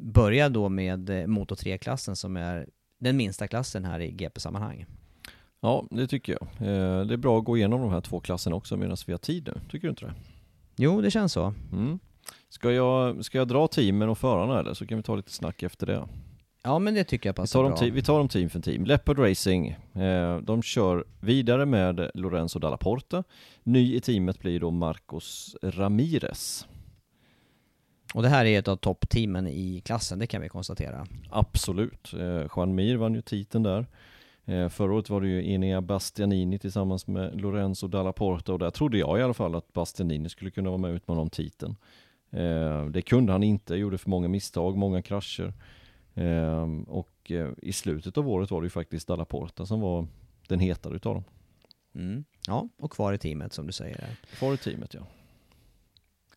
börja då med eh, Moto 3-klassen som är den minsta klassen här i GP-sammanhang. ja det tycker jag. Eh, Det är bra att gå igenom de här två klasserna också medan vi har tid nu. Tycker du inte det? Jo, det känns så. Mm. Ska, jag, ska jag dra teamen och förarna eller så kan vi ta lite snack efter det. Ja, men det tycker jag Vi passar tar, dem bra. vi tar dem team för team. Leopard Racing, eh, de kör vidare med Lorenzo Dalla Porta. Ny i teamet blir då Marcos Ramirez. Och det här är ett av toppteamen i klassen, det kan vi konstatera. Absolut. Eh, Juan Mir vann ju titeln där. Eh, förra året var det ju Enea Bastianini tillsammans med Lorenzo Dalla Porta och där trodde jag i alla fall att Bastianini skulle kunna vara med och utmana om titeln. Eh, det kunde han inte, gjorde för många misstag, många krascher. Eh, och eh, i slutet av året var det ju faktiskt Dalla Porta som var den hetare utav dem. Mm. Ja, och kvar i teamet som du säger. Kvar i teamet ja.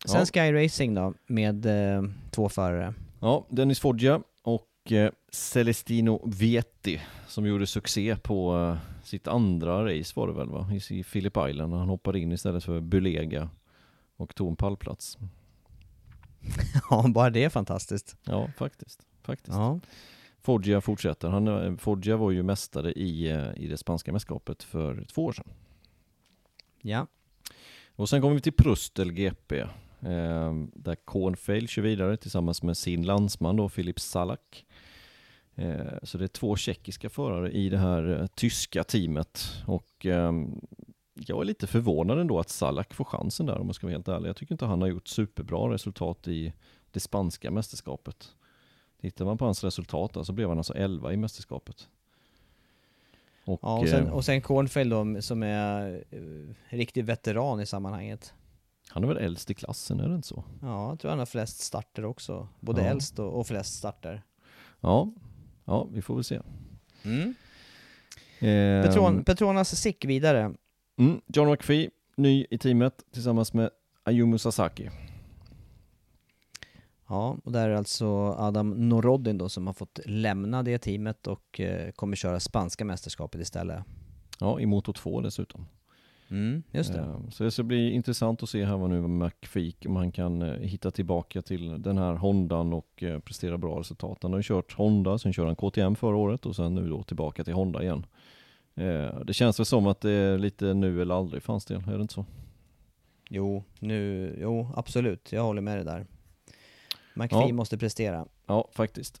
Sen Ja. Sky Racing då, med eh, två förare. Ja, Dennis Foggia och eh, Celestino Vietti som gjorde succé på eh, sitt andra race var det väl va? I, i Phillip Island. Han hoppade in istället för Bulega och tog en pallplats. ja, bara det är fantastiskt. Ja, faktiskt. faktiskt. Ja. Foggia fortsätter. Han, eh, Foggia var ju mästare i, eh, i det spanska mästerskapet för två år sedan. ja. Och sen kommer vi till Prustel GP. Eh, där Kornfeil kör vidare tillsammans med sin landsman då, Filip Salak. Eh, så det är två tjeckiska förare i det här eh, tyska teamet och ehm, jag är lite förvånad ändå att Salak får chansen där om jag ska vara helt ärlig. Jag tycker inte han har gjort superbra resultat i det spanska mästerskapet. Tittar man på hans resultat så blev han alltså 11 i mästerskapet. Och, ja, och sen, och sen Cornfield då, som är uh, riktig veteran i sammanhanget. Han är väl äldst i klassen, är det inte så? Ja, jag tror han har flest starter också. Både ja. äldst och, och, flest starter. Ja, ja vi får väl se. Mm. Eh, Petron, Petronas Sick vidare. Mm, John McPhee, ny i teamet tillsammans med Ayumu Sasaki. Ja, och där är alltså Adam Norodin då som har fått lämna det teamet och eh, kommer köra spanska mästerskapet istället. Ja, i Moto 2 dessutom. Mm, just det. Eh, så det ska bli intressant att se här vad nu McPhee, om han kan eh, hitta tillbaka till den här Hondan och eh, prestera bra resultat. Han har ju kört Honda, sen kör han KTM förra året och sen nu då tillbaka till Honda igen. Eh, det känns väl som att det är lite nu eller aldrig för hans del, är det inte så? Jo, nu, jo absolut, jag håller med dig där. McPhee ja. måste prestera. Ja, faktiskt.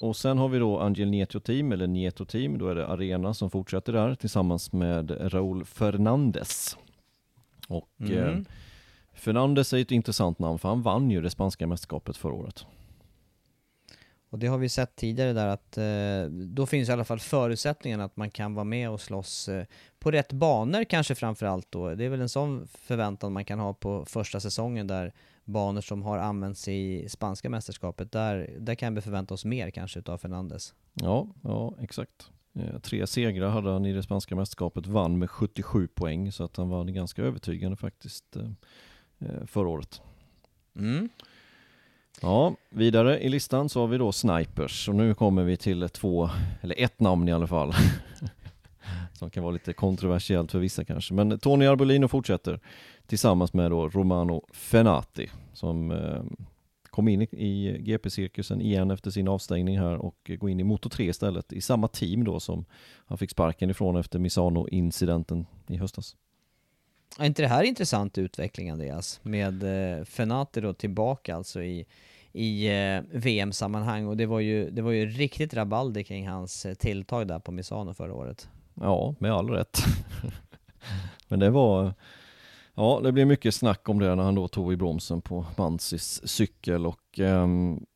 Och sen har vi då Angel Nieto Team, eller Nieto Team, då är det Arena som fortsätter där tillsammans med Raúl Fernandez. Och mm. eh, Fernandes är ett intressant namn för han vann ju det spanska mästerskapet förra året. Och det har vi sett tidigare där att eh, då finns i alla fall förutsättningen att man kan vara med och slåss eh, på rätt banor kanske framförallt då. Det är väl en sån förväntan man kan ha på första säsongen där banor som har använts i spanska mästerskapet, där, där kan vi förvänta oss mer kanske utav Fernandes. Ja, ja exakt. Eh, tre segrar hade han i det spanska mästerskapet, vann med 77 poäng så att han var ganska övertygande faktiskt eh, eh, förra året. Mm. Ja, vidare i listan så har vi då Snipers och nu kommer vi till två, eller ett namn i alla fall. Som kan vara lite kontroversiellt för vissa kanske. Men Tony Arbolino fortsätter tillsammans med då Romano Fenati som eh, kom in i GP-cirkusen igen efter sin avstängning här och går in i Moto 3 istället i samma team då som han fick sparken ifrån efter Misano-incidenten i höstas. Är inte det här intressant utveckling Andreas? Med eh, Fenati då tillbaka alltså i, i eh, VM-sammanhang och det var, ju, det var ju riktigt rabalder kring hans eh, tilltag där på Misano förra året. Ja, med all rätt. Men det var, ja det blev mycket snack om det när han då tog i bromsen på Mansis cykel och eh,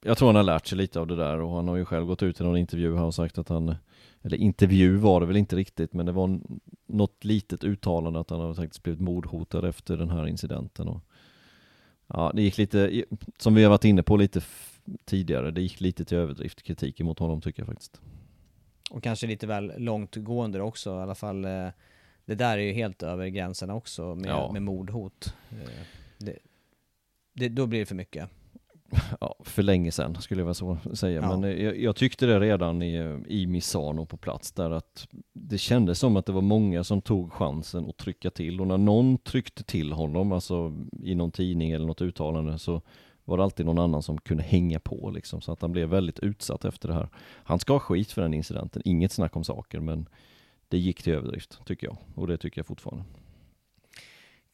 jag tror han har lärt sig lite av det där och han har ju själv gått ut i någon intervju här och sagt att han eller intervju var det väl inte riktigt, men det var något litet uttalande att han hade faktiskt blivit mordhotad efter den här incidenten. Och, ja, det gick lite, som vi har varit inne på lite tidigare, det gick lite till överdrift kritik mot honom tycker jag faktiskt. Och kanske lite väl långtgående också, i alla fall eh, det där är ju helt över gränserna också med, ja. med mordhot. Eh, det, det, då blir det för mycket. ja, för länge sedan skulle jag väl så säga. Ja. Men jag, jag tyckte det redan i, i Misano på plats där att det kändes som att det var många som tog chansen att trycka till och när någon tryckte till honom, alltså i någon tidning eller något uttalande så var det alltid någon annan som kunde hänga på liksom, så att han blev väldigt utsatt efter det här. Han ska ha skit för den incidenten, inget snack om saker, men det gick till överdrift tycker jag och det tycker jag fortfarande.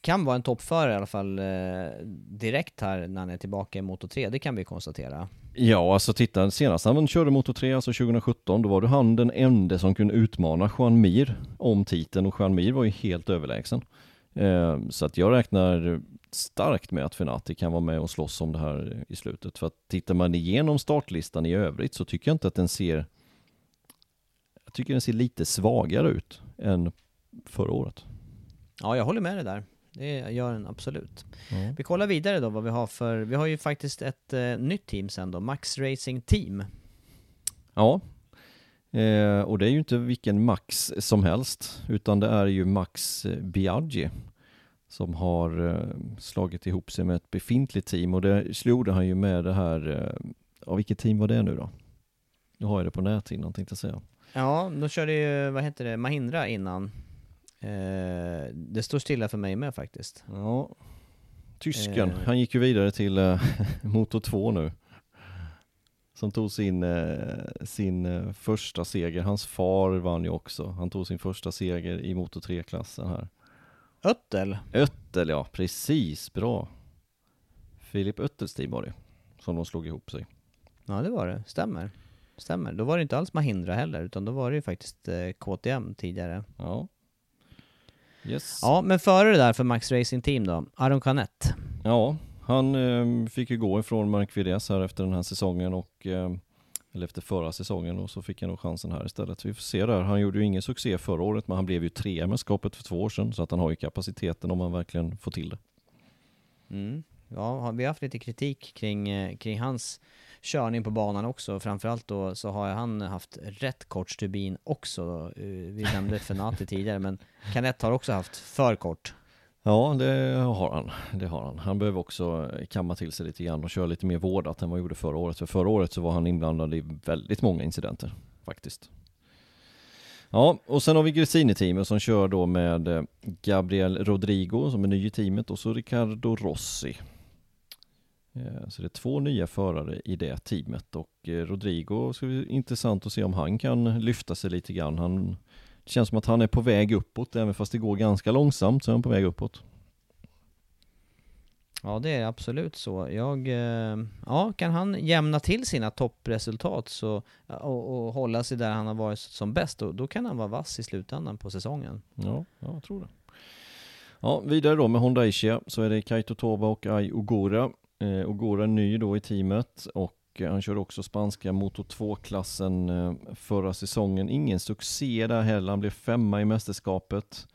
Kan vara en toppförare i alla fall eh, direkt här när han är tillbaka i Moto 3, det kan vi konstatera. Ja, alltså titta, senast han körde Moto 3, alltså 2017, då var det han den enda som kunde utmana Juan Mir om titeln och Juan Mir var ju helt överlägsen. Eh, så att jag räknar starkt med att Fenati kan vara med och slåss om det här i slutet. För att tittar man igenom startlistan i övrigt så tycker jag inte att den ser jag tycker den ser lite svagare ut än förra året. Ja, jag håller med dig där. Det gör den absolut. Ja. Vi kollar vidare då vad vi har för, vi har ju faktiskt ett eh, nytt team sen då, Max Racing Team. Ja, eh, och det är ju inte vilken Max som helst, utan det är ju Max Biaggi som har eh, slagit ihop sig med ett befintligt team och det slog han ju med det här, eh, ja vilket team var det nu då? Nu har jag det på näthinnan tänkte jag säga. Ja, då körde ju, vad heter det, Mahindra innan. Eh, det står stilla för mig med faktiskt. Ja, tysken, Eh. han gick ju vidare till eh, Motor 2 nu. Som tog sin, eh, sin eh, första seger, hans far vann ju också, han tog sin första seger i Motor 3-klassen här. Öttel. Öttel ja, precis, bra. Filip Öttels team var det, som de slog ihop sig. Ja, det var det. Stämmer. Stämmer. Då var det inte alls Mahindra heller, utan då var det ju faktiskt eh, KTM tidigare. Ja. Yes. Ja, men före det där för Max Racing Team då, Aron Canet. Ja, han eh, fick ju gå ifrån Mark VDS här efter den här säsongen och eh, eller efter förra säsongen och så fick han nog chansen här istället. Vi får se där. Han gjorde ju ingen succé förra året men han blev ju trea i mästerskapet för två år sedan så att han har ju kapaciteten om han verkligen får till det. Mm. Ja, vi har haft lite kritik kring, eh, kring hans körning på banan också. Framförallt då så har han haft rätt kort stubin också. Eh, vi nämnde Fenati tidigare, men Canet har också haft för kort. Ja, det har han. Det har han. Han behöver också eh, kamma till sig lite grann och köra lite mer vårdat än vad han gjorde förra året. För förra året så var han inblandad i väldigt många incidenter faktiskt. Ja, och sen har vi Gresini-teamet som kör då med eh, Gabriel Rodrigo som är ny i teamet och så Ricardo Rossi. Eh, så det är två nya förare i det teamet och Rodrigo ska bli intressant att se om han kan lyfta sig lite grann. Han, det känns som att han är på väg uppåt, även fast det går ganska långsamt så är han på väg uppåt. Ja, det är absolut så. Jag, eh, ja, kan han jämna till sina toppresultat så, och, och hålla sig där han har varit som bäst, då, då kan han vara vass i slutändan på säsongen. Ja, ja jag tror det. Ja, vidare då med Honda Asia så är det Kaito Toba och Ai Ogura. Eh, Ogura ny då i teamet och och eh, han körde också spanska Moto 2-klassen eh, förra säsongen. Ingen succé där heller, han blev femma i mästerskapet.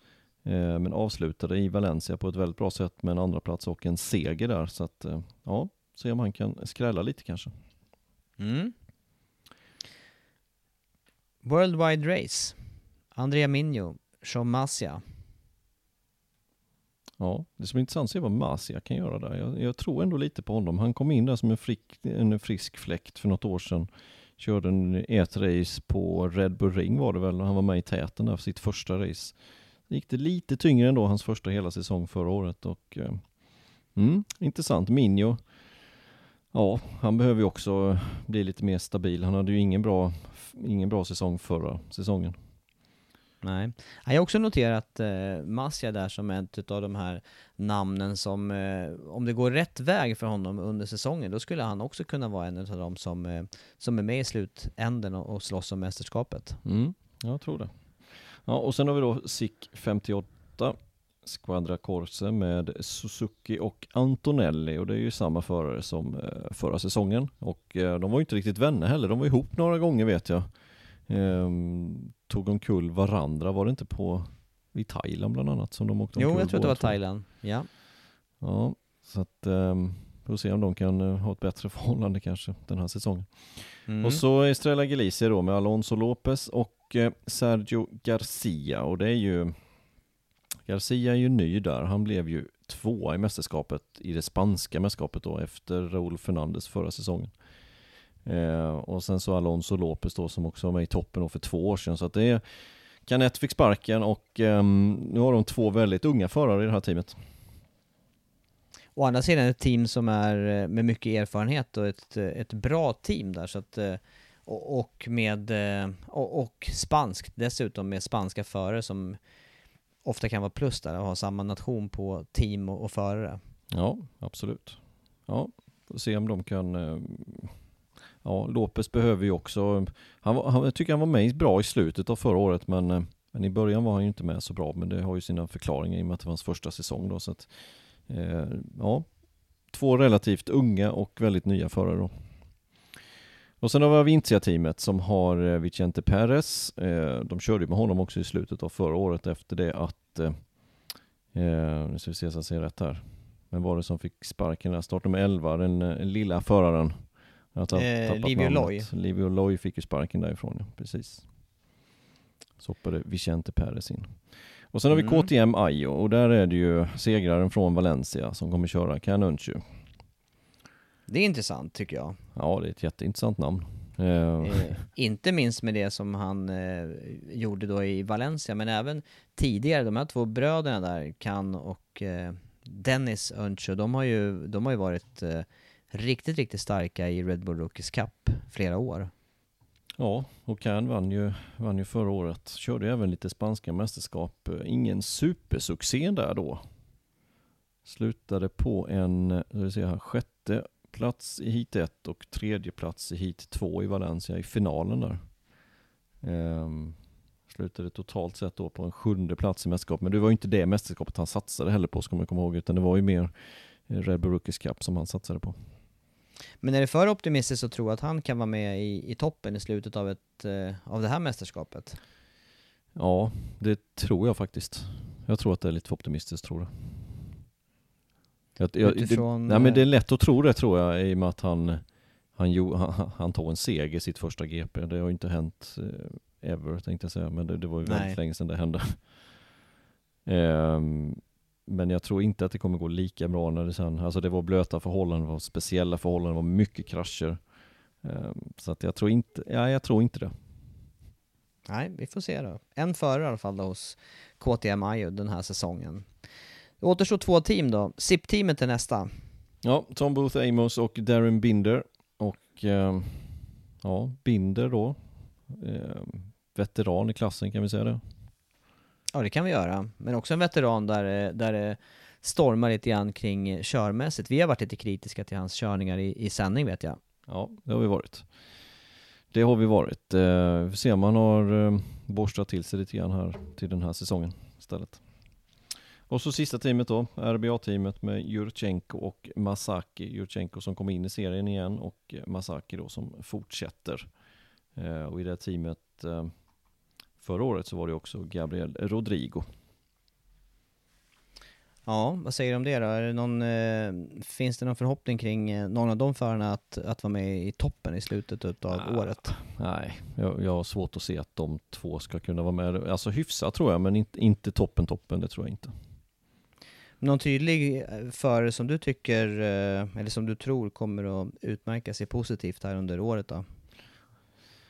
Eh, men avslutade i Valencia på ett väldigt bra sätt med en andra plats och en seger där. Så att, ja, se om han kan skrälla lite kanske. Mm. Worldwide Race. Andrea Minho, Sean Masia. Ja, det som är intressant att se vad Masia kan göra där. Jag, jag tror ändå lite på honom. Han kom in där som en, frick, en frisk fläkt för något år sedan. Körde en, ett race på Red Bull Ring var det väl, han var med i täten där för sitt första race. Det gick det lite tyngre ändå, hans första hela säsong förra året. Och, eh, mm, intressant. Minio, ja, han behöver ju också bli lite mer stabil. Han hade ju ingen bra, ingen bra säsong förra säsongen. Nej. Jag har också noterat eh, Masia där som ett av de här namnen som, eh, om det går rätt väg för honom under säsongen, då skulle han också kunna vara en av de som, eh, som är med i slutänden och, och slåss om mästerskapet. Mm, jag tror det. Ja, och sen har vi då SIC 58 Squadra Corse med Suzuki och Antonelli och det är ju samma förare som eh, förra säsongen och eh, de var ju inte riktigt vänner heller, de var ihop några gånger vet jag. Ehm, tog omkull varandra, var det inte på i Thailand bland annat som de åkte Jo, omkull jag tror att det var två? Thailand. Ja. Ja, så att um, får se om de kan eh, ha ett bättre förhållande kanske den här säsongen. Mm. Och så Estrella Galicia då med Alonso Lopez och eh, Sergio Garcia och det är ju Garcia är ju ny där, han blev ju tvåa i mästerskapet, i det spanska mästerskapet då, efter Raúl Fernandes förra säsongen. Eh, och sen så Alonso Lopez då som också var med i toppen för två år sedan. Så att det är Canet fick sparken och eh, nu har de två väldigt unga förare i det här teamet. Å andra sidan ett team som är eh, med mycket erfarenhet och ett, eh, ett bra team där så att eh, och med och, och spanskt dessutom med spanska förare som ofta kan vara plus där och ha samma nation på team och, och förare. Ja, absolut. Ja, får se om de kan Ja, Lopez behöver ju också, han, han, jag tycker han var med bra i slutet av förra året men, eh, men i början var han ju inte med så bra men det har ju sina förklaringar i och med att det var hans första säsong då så att Eh, ja, två relativt unga och väldigt nya förare då. Och sen har vi Avintia-teamet som har eh, Vicente Perez. Eh, de körde med honom också i slutet av förra året efter det att, eh, nu ska vi se så jag ser rätt här. Men var det som fick sparken där? Start nummer 11, den, den lilla föraren eh, Livio Loy. Livio Loy fick ju sparken därifrån, ja, precis. Så hoppade Vicente Perez in. Och sen har vi mm. KTM Ajo och där är det ju segraren från Valencia som kommer köra Canunchu. Det är intressant tycker jag. Ja, det är ett jätteintressant namn. Eh, eh inte minst med det som han eh, gjorde då i Valencia, men även tidigare, de här två bröderna där, Kan och eh, Dennis Öncho, de har ju, de har ju varit eh, riktigt, riktigt starka i Red Bull Rookies Cup flera år. Ja, och Can vann ju, vann ju förra året. Körde även lite spanska mästerskap. Ingen supersuccé där då. Slutade på en, se här, sjätte plats i hit 1 och tredje plats i hit 2 i Valencia i finalen där. Ehm, slutade totalt sett då på en sjunde plats i mästerskapet. Men det var ju inte det mästerskapet han satsade heller på ska man komma ihåg, utan det var ju mer Red Bull Rookies Cup som han satsade på. Men är det för optimistiskt att tro att han kan vara med i, i toppen i slutet av, ett, eh, av det här mästerskapet? Ja, det tror jag faktiskt. Jag tror att det är lite för optimistiskt, tror jag. jag, jag Utifrån, det, nej, men det är eh, lätt att tro det tror jag i och med att han, han, han, han tog en seger i sitt första GP. Det har ju inte hänt eh, ever tänkte jag säga, men det, det var ju väldigt länge sedan det hände. um, Men jag tror inte att det kommer gå lika bra när det sen, alltså det var blöta förhållanden, det var speciella förhållanden, det var mycket krascher. Ehm, så att jag tror inte, ja jag tror inte det. Nej, vi får se då. En förare i alla fall då hos KTM Ajo den här säsongen. Det återstår två team då. SIP-teamet är nästa. Ja, Tom Booth Amos och Darren Binder. Och eh, ja, Binder då. Eh, veteran i klassen kan vi säga det. Ja, det kan vi göra. Men också en veteran där, eh, där det stormar lite grann kring eh, körmässigt. Vi har varit lite kritiska till hans körningar i, i sändning vet jag. Ja, det har vi varit. Det har vi varit. Eh, vi får se om han har eh, borstat till sig lite grann här till den här säsongen istället. Och så sista teamet då, RBA-teamet med Jurchenko och Masaki. Jurchenko som kommer in i serien igen och Masaki då som fortsätter. Eh, och i det teamet eh, Förra året så var det också Gabriel Rodrigo. Ja, vad säger du om det då? Är det någon, eh, finns det någon förhoppning kring eh, någon av de förarna att, att vara med i toppen i slutet av ah, året? Nej, jag, jag har svårt att se att de två ska kunna vara med. Alltså hyfsat tror jag, men inte, inte toppen toppen, det tror jag inte. Någon tydlig eh, förare som du tycker, eh, eller som du tror kommer att utmärka sig positivt här under året då?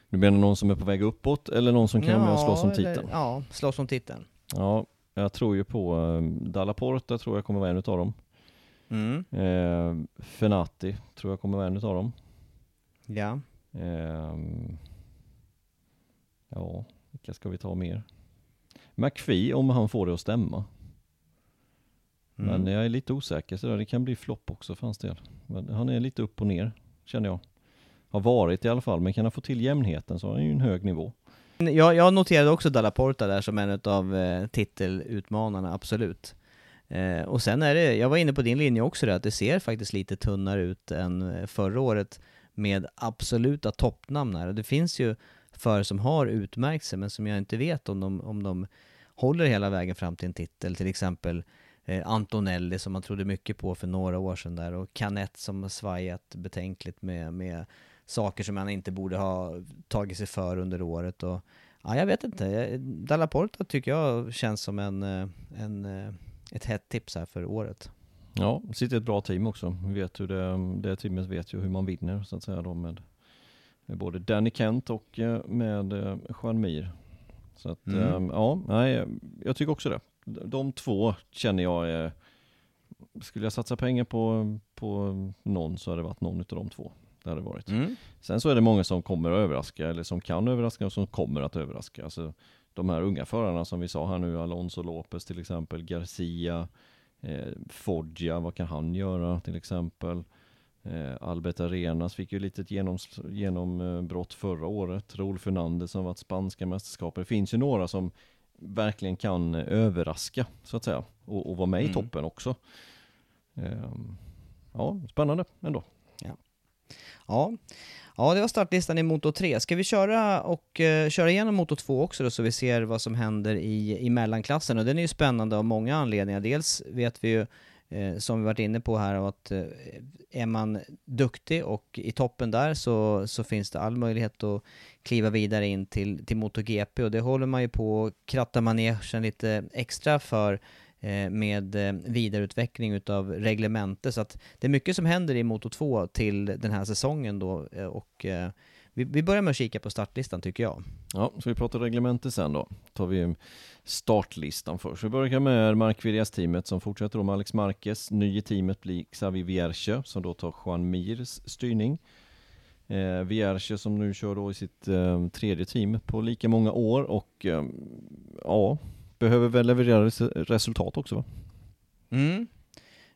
Du menar någon som är på väg uppåt eller någon som kan ja, slåss om titeln? Eller, ja, slåss om titeln. Ja, jag tror ju på um, Dalla Porta tror jag kommer vara en utav dem. Mm. Eh, Fenati tror jag kommer vara en utav dem. Ja. Eh, ja, vilka ska vi ta mer? McPhee om han får det att stämma. Mm. Men jag är lite osäker så det kan bli flopp också för hans del. Men han är lite upp och ner, känner jag har varit i alla fall, men kan han få till jämnheten så har han ju en hög nivå. Jag, jag noterade också Dalla Porta där som en av eh, titelutmanarna, absolut. Eh, och sen är det, jag var inne på din linje också där, att det ser faktiskt lite tunnare ut än eh, förra året med absoluta toppnamn här. Det finns ju för som har utmärkt sig, men som jag inte vet om de, om de håller hela vägen fram till en titel, till exempel eh, Antonelli som man trodde mycket på för några år sedan där och Canet som har svajat betänkligt med, med saker som han inte borde ha tagit sig för under året och ja, jag vet inte. Dalla Porta tycker jag känns som en, eh, en, eh, ett hett tips här för året. Ja, sitter ett bra team också. Vet hur det, det teamet vet ju hur man vinner så att säga då med, med både Danny Kent och eh, med Mir. Så att mm. ja, nej, jag tycker också det. De två känner jag skulle jag satsa pengar på, på någon så hade det varit någon av de två. Det hade varit. Mm. Sen så är det många som kommer att överraska, eller som kan överraska och som kommer att överraska. Alltså, de här unga förarna som vi sa här nu, Alonso Lopez till exempel, Garcia, eh, Foggia, vad kan han göra till exempel? Eh, Albert Arenas fick ju lite genombrott förra året. Raúl Fernandez som varit spanska mästerskapet. Det finns ju några som verkligen kan överraska så att säga och, och vara med mm. i toppen också. Eh, ja, spännande ändå. Ja. Ja. det var startlistan i Moto 3. Ska vi köra och uh, köra igenom Moto 2 också då så vi ser vad som händer i, i mellanklassen? Och den är ju spännande av många anledningar. Dels vet vi ju eh, som vi varit inne på här att eh, är man duktig och i toppen där så, så finns det all möjlighet att kliva vidare in till, till MotoGP och det håller man ju på att kratta manegen lite extra för Eh, med eh, vidareutveckling utav reglemente. Så att det är mycket som händer i Moto 2 till den här säsongen då eh, och vi, börjar med att kika på startlistan tycker jag. Ja, så vi pratar reglemente sen då. tar vi startlistan först. Vi börjar med Markvirias teamet som fortsätter då med Alex Marquez. Ny i teamet blir Xavi Vierche som då tar Juan Mirs styrning. Eh, Vierche som nu kör då i sitt eh, tredje team på lika många år och eh, ja, behöver väl leverera resultat också va? Mm.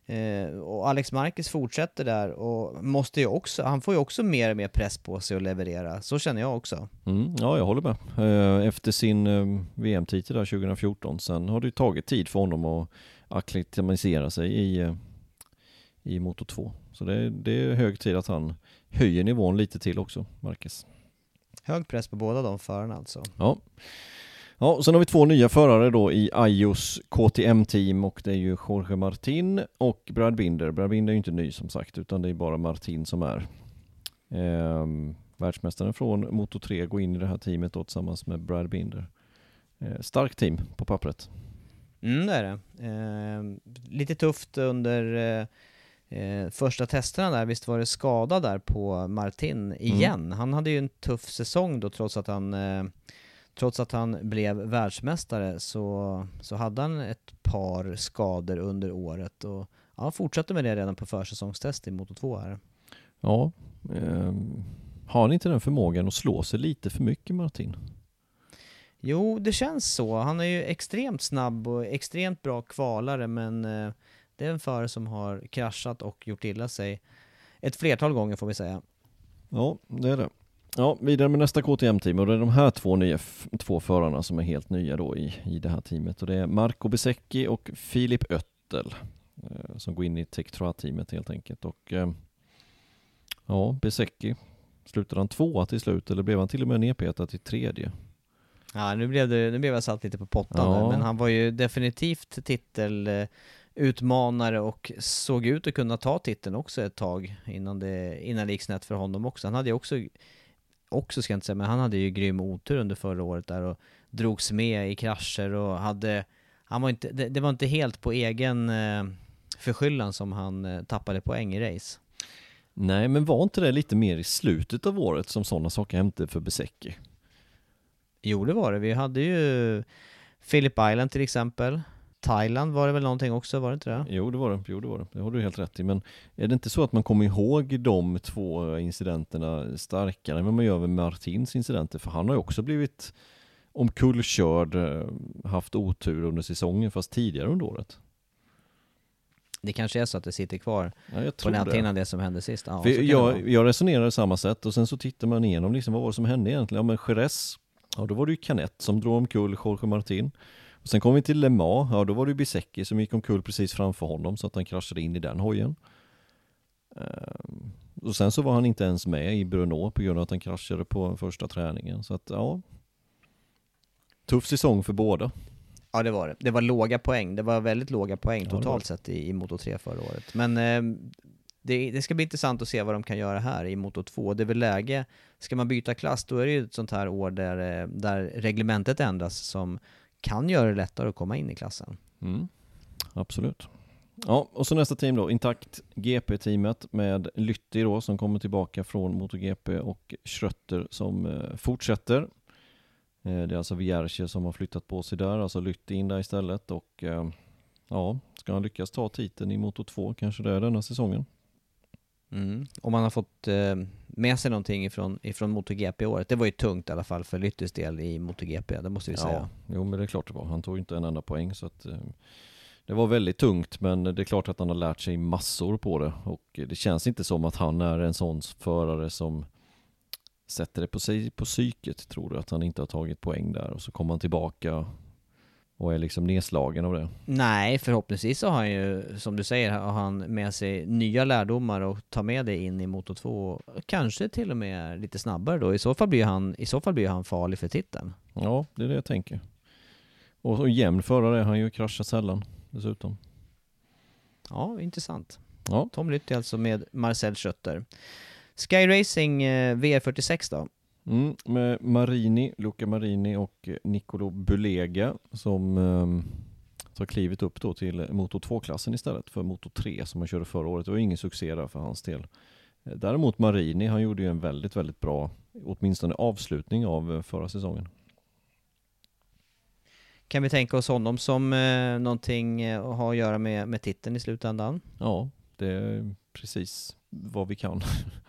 Eh, och Alex Marquez fortsätter där och måste ju också, han får ju också mer och mer press på sig att leverera. Så känner jag också. Mm, ja, jag håller med. Eh, efter sin eh, VM-titel där 2014, sen har det ju tagit tid för honom att acklimatisera sig i, eh, i Moto 2. Så det, det, är hög tid att han höjer nivån lite till också, Marquez. Hög press på båda de förarna alltså. Ja. Ja, sen har vi två nya förare då i Ajos KTM-team och det är ju Jorge Martin och Brad Binder. Brad Binder är ju inte ny som sagt utan det är bara Martin som är eh, världsmästaren från Moto3 går in i det här teamet då tillsammans med Brad Binder. Eh, starkt team på pappret. Mm, det är det. Eh, lite tufft under eh, eh, första testerna där, visst var det skada där på Martin igen? Mm. Han hade ju en tuff säsong då trots att han eh, trots att han blev världsmästare så, så hade han ett par skador under året och ja, fortsatte med det redan på försäsongstest i Moto 2 här. Ja, eh, har han inte den förmågan att slå sig lite för mycket Martin? Jo, det känns så. Han är ju extremt snabb och extremt bra kvalare men eh, det är en förare som har kraschat och gjort illa sig ett flertal gånger får vi säga. Ja, det är det. Ja, vidare med nästa KTM-team och det är de här två, nya, två förarna som är helt nya då i, i det här teamet och det är Marco Besecchi och Filip Öttel eh, som går in i Tektra-teamet helt enkelt och eh, ja, Besecchi slutade han tvåa till slut eller blev han till och med nedpetad till tredje? Ja, nu blev, det, nu blev jag satt lite på pottan ja. men han var ju definitivt titelutmanare och såg ut att kunna ta titeln också ett tag innan det, innan det gick snett för honom också. Han hade ju också också ska jag inte säga, men han hade ju grym otur under förra året där och drogs med i krascher och hade, han var inte, det, det var inte helt på egen eh, förskyllan som han eh, tappade poäng i race. Nej, men var inte det lite mer i slutet av året som sådana saker hände för Besecki? Jo, det var det. Vi hade ju Philip Island till exempel. Thailand var det väl någonting också, var det inte det? Jo det var det, jo det var det, det har du helt rätt i. Men är det inte så att man kommer ihåg de två incidenterna starkare än vad man gör med Martins incidenter? För han har ju också blivit omkullkörd, eh, haft otur under säsongen fast tidigare under året. Det kanske är så att det sitter kvar ja, på näthinnan det. det som hände sist. Ja, jag, jag resonerade samma sätt och sen så tittar man igenom liksom, vad var det som hände egentligen? Ja men Jerez, ja då var det ju Canet som drog omkull Jorge Martin. Och sen kom vi till Le Mans, ja då var det Bisecki som gick omkull precis framför honom så att han kraschade in i den hojen. Ehm, och sen så var han inte ens med i Brno på grund av att han kraschade på första träningen. Så att ja, tuff säsong för båda. Ja det var det. Det var låga poäng. Det var väldigt låga poäng totalt sett i, i Moto 3 förra året. Men eh, det, det, ska bli intressant att se vad de kan göra här i Moto 2. Det är väl läge, ska man byta klass då är det ju ett sånt här år där, eh, där reglementet ändras som kan göra det lättare att komma in i klassen. Mm. absolut. Ja, och så nästa team då, Intakt GP-teamet med Lytti då som kommer tillbaka från MotoGP och Schrötter som eh, fortsätter. Eh, det är alltså Vierge som har flyttat på sig där, alltså Lytti in där istället och eh, ja, ska han lyckas ta titeln i Moto 2 kanske det är denna säsongen. Mm. Och man har fått eh, med sig någonting ifrån, ifrån MotoGP i året. Det var ju tungt i alla fall för Lyttis del i MotoGP, det måste vi säga. Ja, jo men det är klart det var. Han tog inte en enda poäng så att eh, det var väldigt tungt men det är klart att han har lärt sig massor på det och det känns inte som att han är en sån förare som sätter det på sig på psyket tror du att han inte har tagit poäng där och så kommer han tillbaka och är liksom nedslagen av det. Nej, förhoppningsvis så har han ju, som du säger, har han med sig nya lärdomar och tar med det in i Moto 2. Kanske till och med lite snabbare då. I så fall blir han, i så fall blir han farlig för titeln. Ja, det är det jag tänker. Och, och jämn förare är han ju, kraschar sällan dessutom. Ja, intressant. Ja. Tom Lytti alltså med Marcel Schötter. Sky Racing eh, VR46 då? Mm, med Marini, Luca Marini och Nicolo Bulega som eh, tar klivet upp då till Moto 2-klassen istället för Moto 3 som han körde förra året. Det var ingen succé där för hans del. Eh, däremot Marini, han gjorde ju en väldigt, väldigt bra, åtminstone avslutning av eh, förra säsongen. Kan vi tänka oss honom som eh, någonting eh, att ha att göra med, med titeln i slutändan? Ja, det är precis vad vi kan.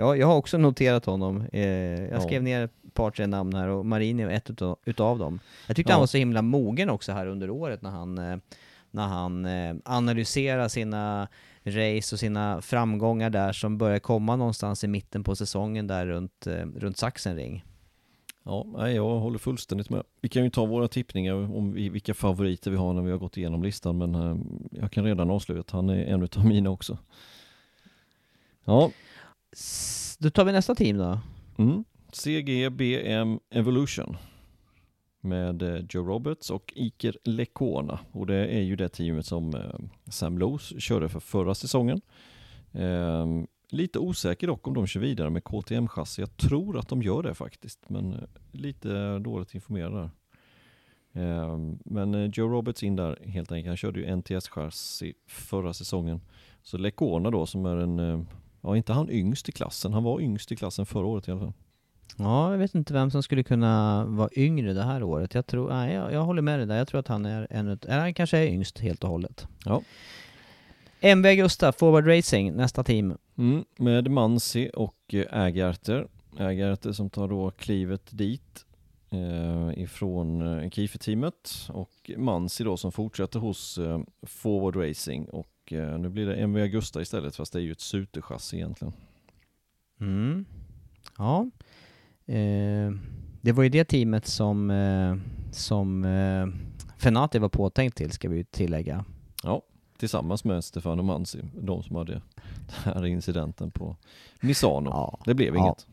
Ja, jag har också noterat honom. Eh, jag Ja. skrev ner ett par, tre namn här och Marini var ett utav, utav dem. Jag tyckte Ja. han var så himla mogen också här under året när han, eh, när han eh, analyserar sina race och sina framgångar där som börjar komma någonstans i mitten på säsongen där runt, eh, runt Sachsenring. Ja, jag håller fullständigt med. Vi kan ju ta våra tippningar om vi, vilka favoriter vi har när vi har gått igenom listan, men eh, jag kan redan avslöja att han är en utav mina också. Ja, då tar vi nästa team då. mm. CGBM Evolution med eh, Joe Roberts och Iker Lekona och det är ju det teamet som eh, Sam Lowe's körde för förra säsongen. Ehm, lite osäker dock om de kör vidare med KTM-chassi. Jag tror att de gör det faktiskt, men eh, lite dåligt informerad där. Ehm, men Joe Roberts in där helt enkelt. Han körde ju NTS-chassi förra säsongen. Så Lekona då som är en, ja inte han yngst i klassen, han var yngst i klassen förra året i alla fall. Ja, jag vet inte vem som skulle kunna vara yngre det här året. Jag tror, nej, jag, jag håller med dig där. Jag tror att han är en eller han kanske är yngst helt och hållet. Ja. MV Augusta, Forward Racing, nästa team. Mm, med Mansi och eh, Ägarter. Ägarter som tar då klivet dit eh, ifrån eh, Kiefer-teamet och Mansi då som fortsätter hos eh, Forward Racing och eh, nu blir det MV Augusta istället fast det är ju ett Suter-chassi egentligen. Mm. Ja. Eh, det var ju det teamet som, eh, som eh, Fenati var påtänkt till, ska vi tillägga. Ja, tillsammans med Stefano Mansi, de som hade den här incidenten på Misano. Ja. Det blev Ja. inget.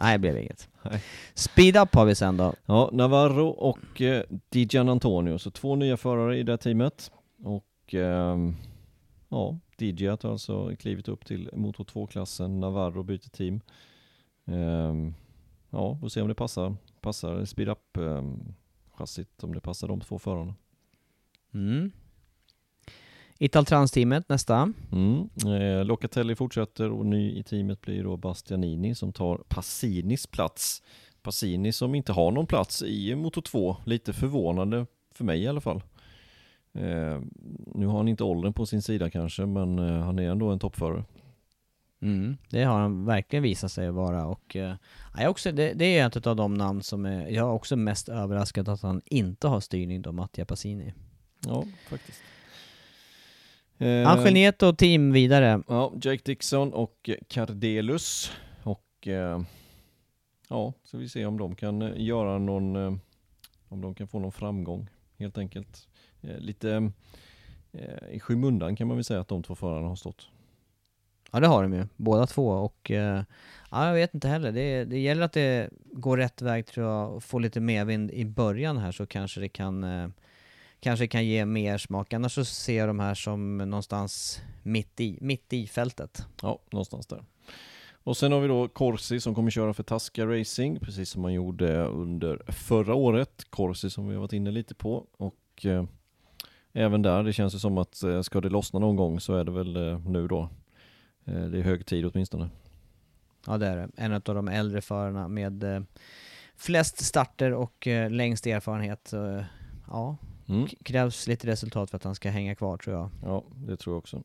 Nej, det blev inget. Nej. Speed Up har vi sen då. Ja, Navarro och eh, Dijan Antonio, så två nya förare i det här teamet. Och ehm, ja, Dijan har alltså klivit upp till Motor 2-klassen, Navarro byter team. Ehm, ja, får se om det passar, passar speed up ehm, chassit, om det passar de två förarna. Mm. Italtrans-teamet, nästa. Mm. Eh, Locatelli fortsätter och ny i teamet blir då Bastianini som tar Passinis plats. Passini som inte har någon plats i Moto 2, lite förvånande för mig i alla fall. Eh, nu har han inte åldern på sin sida kanske, men eh, han är ändå en toppförare. Mm. Det har han verkligen visat sig vara och eh, jag också, det, det är ett av de namn som är, jag är också mest överraskad att han inte har styrning då, Mattia Passini. Ja, faktiskt. Eh, Angelieto team vidare. Ja, Jake Dixon och Cardelus. Och eh, ja, så vi ser om de kan eh, göra någon, eh, om de kan få någon framgång helt enkelt. Eh, lite eh, i skymundan kan man väl säga att de två förarna har stått. Ja det har de ju, båda två och eh, ja, jag vet inte heller. Det, det gäller att det går rätt väg tror jag och få lite medvind i början här så kanske det kan eh, kanske kan ge mer smak. Annars så ser jag de här som någonstans mitt i, mitt i fältet. Ja, någonstans där. Och sen har vi då Corsi som kommer köra för Tasca Racing, precis som man gjorde under förra året. Corsi som vi har varit inne lite på. Och eh, även där, det känns ju som att eh, ska det lossna någon gång så är det väl eh, nu då. Eh, det är hög tid åtminstone. Ja det är det. En av de äldre förarna med flest starter och längst erfarenhet. Ja, Mm. krävs lite resultat för att han ska hänga kvar tror jag. Ja, det tror jag också.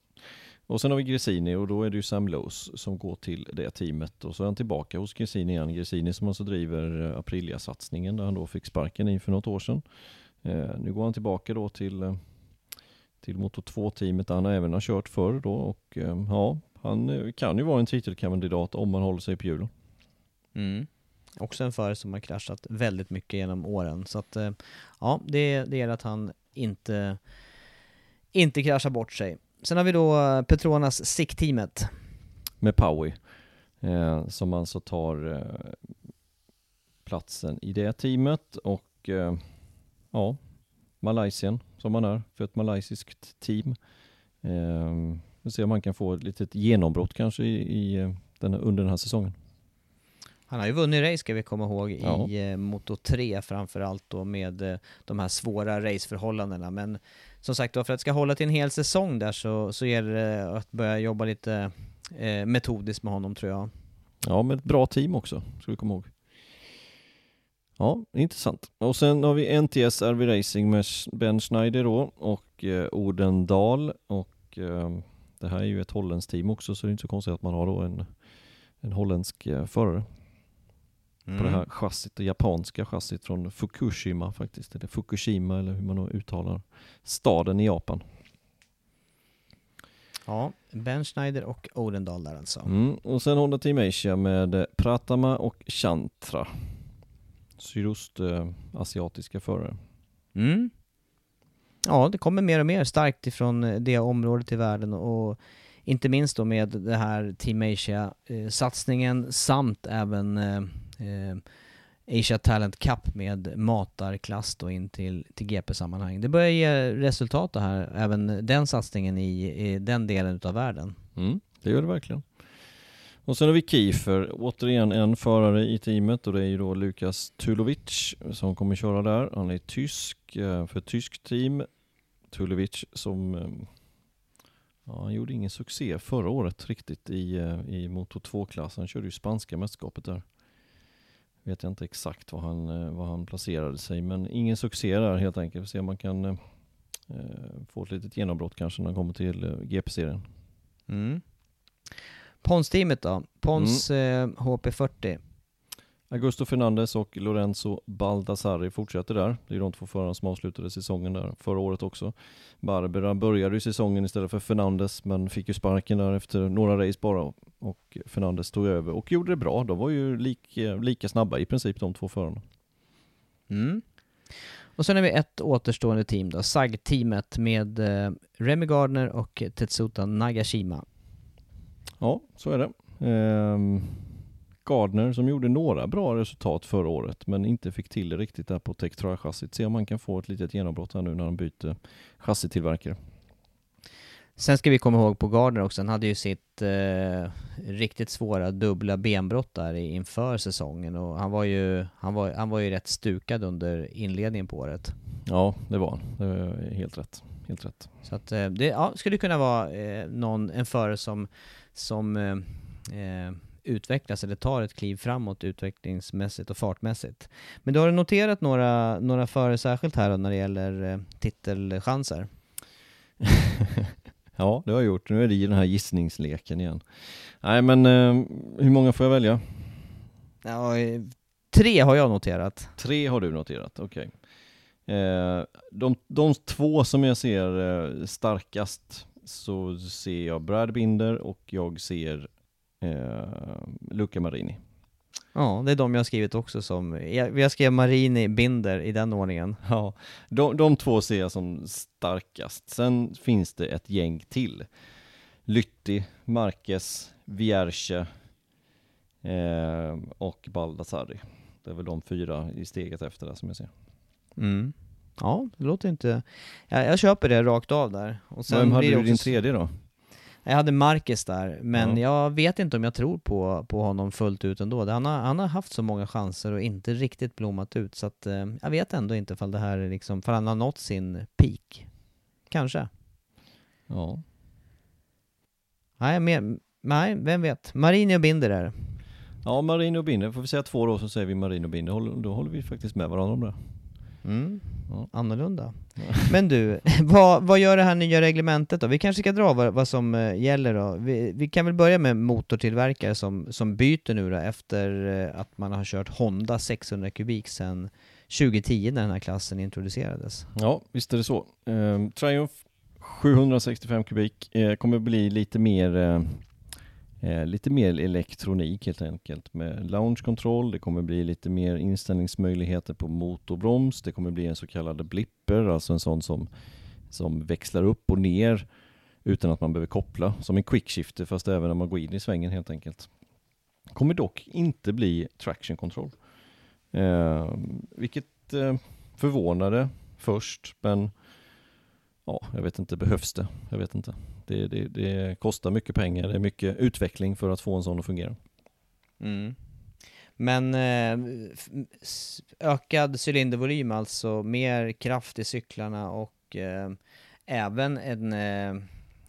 Och sen har vi Gresini och då är det ju Sam Lowes som går till det teamet och så är han tillbaka hos Gresini igen. Gresini som alltså driver Aprilia-satsningen där han då fick sparken i för något år sedan. Nu går han tillbaka då till, till Moto 2-teamet där han även har kört förr då och eh, ja, han eh, kan ju vara en titelkandidat om man håller sig på hjulen. Mm. Också en förare som har kraschat väldigt mycket genom åren. Så att, eh, ja, det, det är att han inte, inte kraschar bort sig. Sen har vi då Petronas SICK-teamet. med Powie. Eh, som alltså tar eh, platsen i det teamet och eh, ja, Malaysien som han är för ett malaysiskt team. Eh, vi ser om han kan få ett litet genombrott kanske i, i eh, den här, under den här säsongen. Han har ju vunnit race ska vi komma ihåg Ja. i eh, Moto 3 framförallt då med eh, de här svåra raceförhållandena. Men som sagt då, för att det ska hålla till en hel säsong där så, så gäller det att börja jobba lite eh, metodiskt med honom tror jag. Ja, med ett bra team också, ska vi komma ihåg. Ja, intressant. Och sen har vi NTS RV Racing med Ben Schneider då och eh, Odendal och eh, det här är ju ett holländskt team också så det är inte så konstigt att man har då en, en holländsk eh, förare på det här chassit, det japanska chassit från Fukushima faktiskt, eller Fukushima eller hur man nu uttalar staden i Japan. Ja, Ben Schneider och Odendal där alltså. Mm. Och sen Honda Team Asia med eh, Pratama och Chantra. Sydostasiatiska förare. Mm. Ja, det kommer mer och mer starkt ifrån eh, det området i världen och inte minst då med det här Team Asia-satsningen samt även eh, eh, Asia Talent Cup med matarklass då in till, till GP-sammanhang. Det börjar ge resultat det här, även den satsningen i, i den delen utav världen. Mm, det gör det verkligen. Och sen har vi Kiefer, återigen en förare i teamet och det är ju då Lukas Tulovic som kommer köra där. Han är tysk eh, för ett tyskt team. Tulovic som eh, ja, han gjorde ingen succé förra året riktigt i, eh, i Moto 2-klass. Han körde ju spanska mästerskapet där. Vet jag inte exakt var han, var han placerade sig men ingen succé där helt enkelt. Vi får se om man kan eh, få ett litet genombrott kanske när han kommer till GP-serien. Mm. Pons-teamet då? Pons eh, HP40. Augusto Fernandez och Lorenzo Baldassarri fortsätter där. Det är de två förarna som avslutade säsongen där förra året också. Barbera började ju säsongen istället för Fernandez men fick ju sparken där efter några race bara och Fernandez tog över och gjorde det bra. De var ju lik, lika snabba i princip de två förarna. Mm. Och sen har vi ett återstående team då, SAG-teamet med eh, Remy Gardner och Tetsuta Nagashima. Ja, så är det. Ehm, Gardner som gjorde några bra resultat förra året men inte fick till det riktigt där på Tektra-chassit. Se om man kan få ett litet genombrott här nu när de byter chassitillverkare. Sen ska vi komma ihåg på Gardner också, han hade ju sitt eh, riktigt svåra dubbla benbrott där inför säsongen och han var ju, han var, han var ju rätt stukad under inledningen på året. Ja, det var han. Det var helt rätt. Helt rätt. Så att eh, det ja, skulle kunna vara eh, någon, en förare som, som eh, eh, utvecklas eller tar ett kliv framåt utvecklingsmässigt och fartmässigt. Men du har noterat några, några förare särskilt här då när det gäller eh, titelchanser? Ja, det har jag gjort. Nu är det i den här gissningsleken igen. Nej, men eh, hur många får jag välja? Ja, eh, tre har jag noterat. Tre har du noterat, okej. Eh, de, de två som jag ser eh, starkast så ser jag Brad Binder och jag ser eh, Luca Marini. Ja, det är de jag skrivit också som, jag, jag skrev Marini, Binder i den ordningen. Ja, de, de två ser jag som starkast. Sen finns det ett gäng till. Lytti, Marquez, Vierche eh, och Baldassarri. Det är väl de fyra i steget efter det som jag ser. Mm. Ja, det låter inte... Jag, jag köper det rakt av där. Och Vem hade du din också- tredje då? Jag hade Marcus där, men Ja. jag vet inte om jag tror på, på honom fullt ut ändå. Han har, han har haft så många chanser och inte riktigt blommat ut, så att eh, jag vet ändå inte ifall det här är liksom, för han har nått sin peak. Kanske. Ja. Nej, mer, nej, vem vet. Marini och Binder är det. Ja, Marin och Binder. Får vi säga två då så säger vi Marin och Binder. Då håller vi faktiskt med varandra om det. Mm. Ja. Annorlunda. Men du, vad, vad gör det här nya reglementet då? Vi kanske ska dra vad, vad som eh, gäller då. Vi, vi kan väl börja med motortillverkare som, som byter nu då efter eh, att man har kört Honda 600 kubik sedan 2010 när den här klassen introducerades. Ja, visst är det så. Eh, Triumph 765 kubik eh, kommer bli lite mer eh, lite mer elektronik helt enkelt med launch control. Det kommer bli lite mer inställningsmöjligheter på motorbroms. Det kommer bli en så kallad blipper, alltså en sån som, som växlar upp och ner utan att man behöver koppla. Som en quickshifter fast även när man går in i svängen helt enkelt. Kommer dock inte bli traction control. Eh, vilket eh, förvånade först men ja, jag vet inte, behövs det? Jag vet inte. Det, det, det kostar mycket pengar, det är mycket utveckling för att få en sån att fungera. Mm. Men eh, ökad cylindervolym alltså, mer kraft i cyklarna och eh, även en, eh,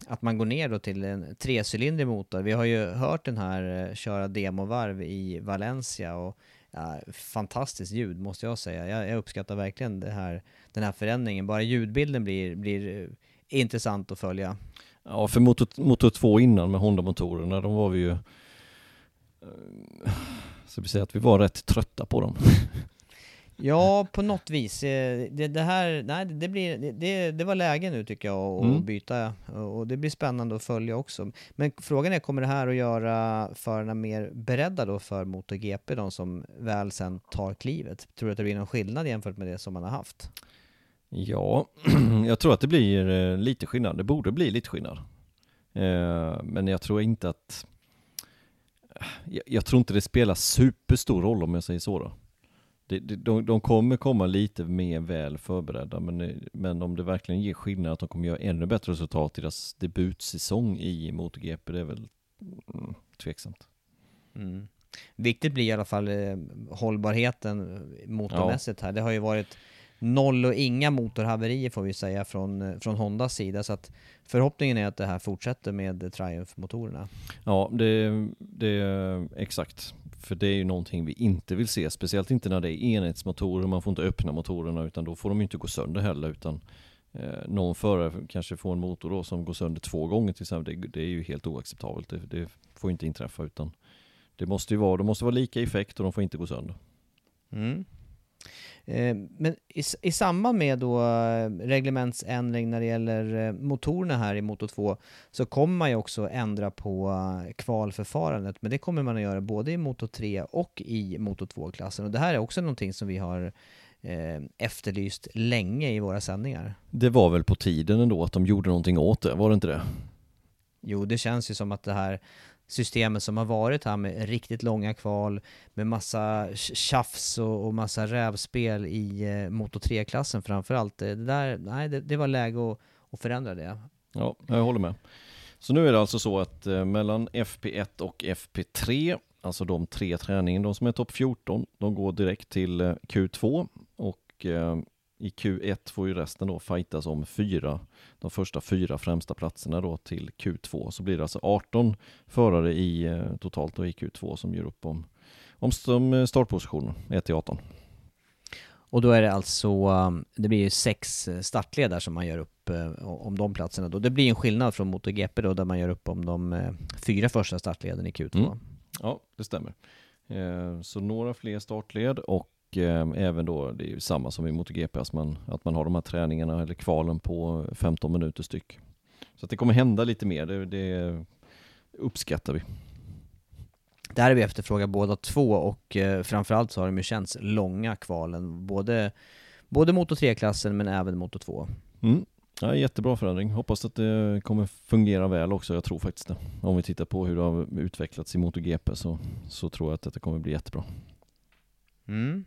att man går ner då till en trecylindrig motor. Vi har ju hört den här eh, köra demovarv i Valencia och ja, fantastiskt ljud måste jag säga. Jag, jag uppskattar verkligen det här, den här förändringen. Bara ljudbilden blir, blir eh, intressant att följa. Ja, för Moto, Moto 2 innan med Honda-motorerna, de var vi ju... eh, Så vi säger att vi var rätt trötta på dem. Ja, på något vis. Eh, Det, det här, nej det blir, det- det, var läge nu tycker jag att Mm. byta och det blir spännande att följa också. Men frågan är, kommer det här att göra förarna mer beredda då för MotoGP, de som väl sen tar klivet? Tror du att det blir någon skillnad jämfört med det som man har haft? Ja, jag tror att det blir eh, lite skillnad. Det borde bli lite skillnad. Eh, Men jag tror inte att... Jag, jag tror inte det spelar superstor roll om jag säger så då. De, de kommer komma lite mer väl förberedda, men, eh, men om det verkligen ger skillnad att de kommer göra ännu bättre resultat i deras debutsäsong i MotoGP, det är väl mm, tveksamt. Mm. Viktigt blir i alla fall eh, hållbarheten eh, motormässigt här. Det har ju varit noll och inga motorhaverier får vi säga från, eh, från Hondas sida. Så att förhoppningen är att det här fortsätter med Triumph-motorerna. Ja, det, det exakt. För det är ju någonting vi inte vill se, speciellt inte när det är enhetsmotorer, man får inte öppna motorerna utan då får de inte gå sönder heller utan eh, någon förare kanske får en motor då som går sönder två gånger till exempel. Det, det är ju helt oacceptabelt, det, det får inte inträffa utan det måste ju vara, det måste vara lika effekt och de får inte gå sönder. Mm. Eh, Men i, i samband med då eh, reglementsändring när det gäller eh, motorerna här i Moto 2 så kommer man ju också ändra på kvalförfarandet. Men det kommer man att göra både i Moto 3 och i Moto 2-klassen. Och det här är också någonting som vi har efterlyst länge i våra sändningar. Det var väl på tiden ändå att de gjorde någonting åt det, var det inte det? Jo, det känns ju som att det här systemet som har varit här med riktigt långa kval, med massa tjafs och, och massa rävspel i eh, Moto 3-klassen framförallt. Eh, det där, nej, det, det var läge att, att förändra det. Ja, jag håller med. Så nu är det alltså så att eh, mellan FP1 och FP3, alltså de tre träningen, de som är topp 14, de går direkt till eh, Q2 och eh, i Q1 får ju resten då fightas om fyra, de första fyra främsta platserna då till Q2. Så blir det alltså 18 förare i eh, totalt då i Q2 som gör upp om, om som startpositioner 1 till 18. Och då är det alltså, um, det blir ju sex eh, startledare som man gör upp eh, om de platserna då. Det blir en skillnad från MotoGP då, där man gör upp om de eh, fyra första startleden i Q2. Mm. Ja, det stämmer. Eh, Så några fler startled och eh, även då, det är ju samma som i MotoGP, att man, att man har de här träningarna eller kvalen på 15 minuter styck. Så att det kommer hända lite mer, det, det uppskattar vi. Där har vi efterfrågat båda två och eh, framförallt så har de ju känts långa kvalen, både, både Moto 3-klassen men även Moto 2. Mm. Ja, jättebra förändring. Hoppas att det kommer fungera väl också. Jag tror faktiskt det. Om vi tittar på hur det har utvecklats i MotoGP så, så tror jag att det kommer bli jättebra. Mm.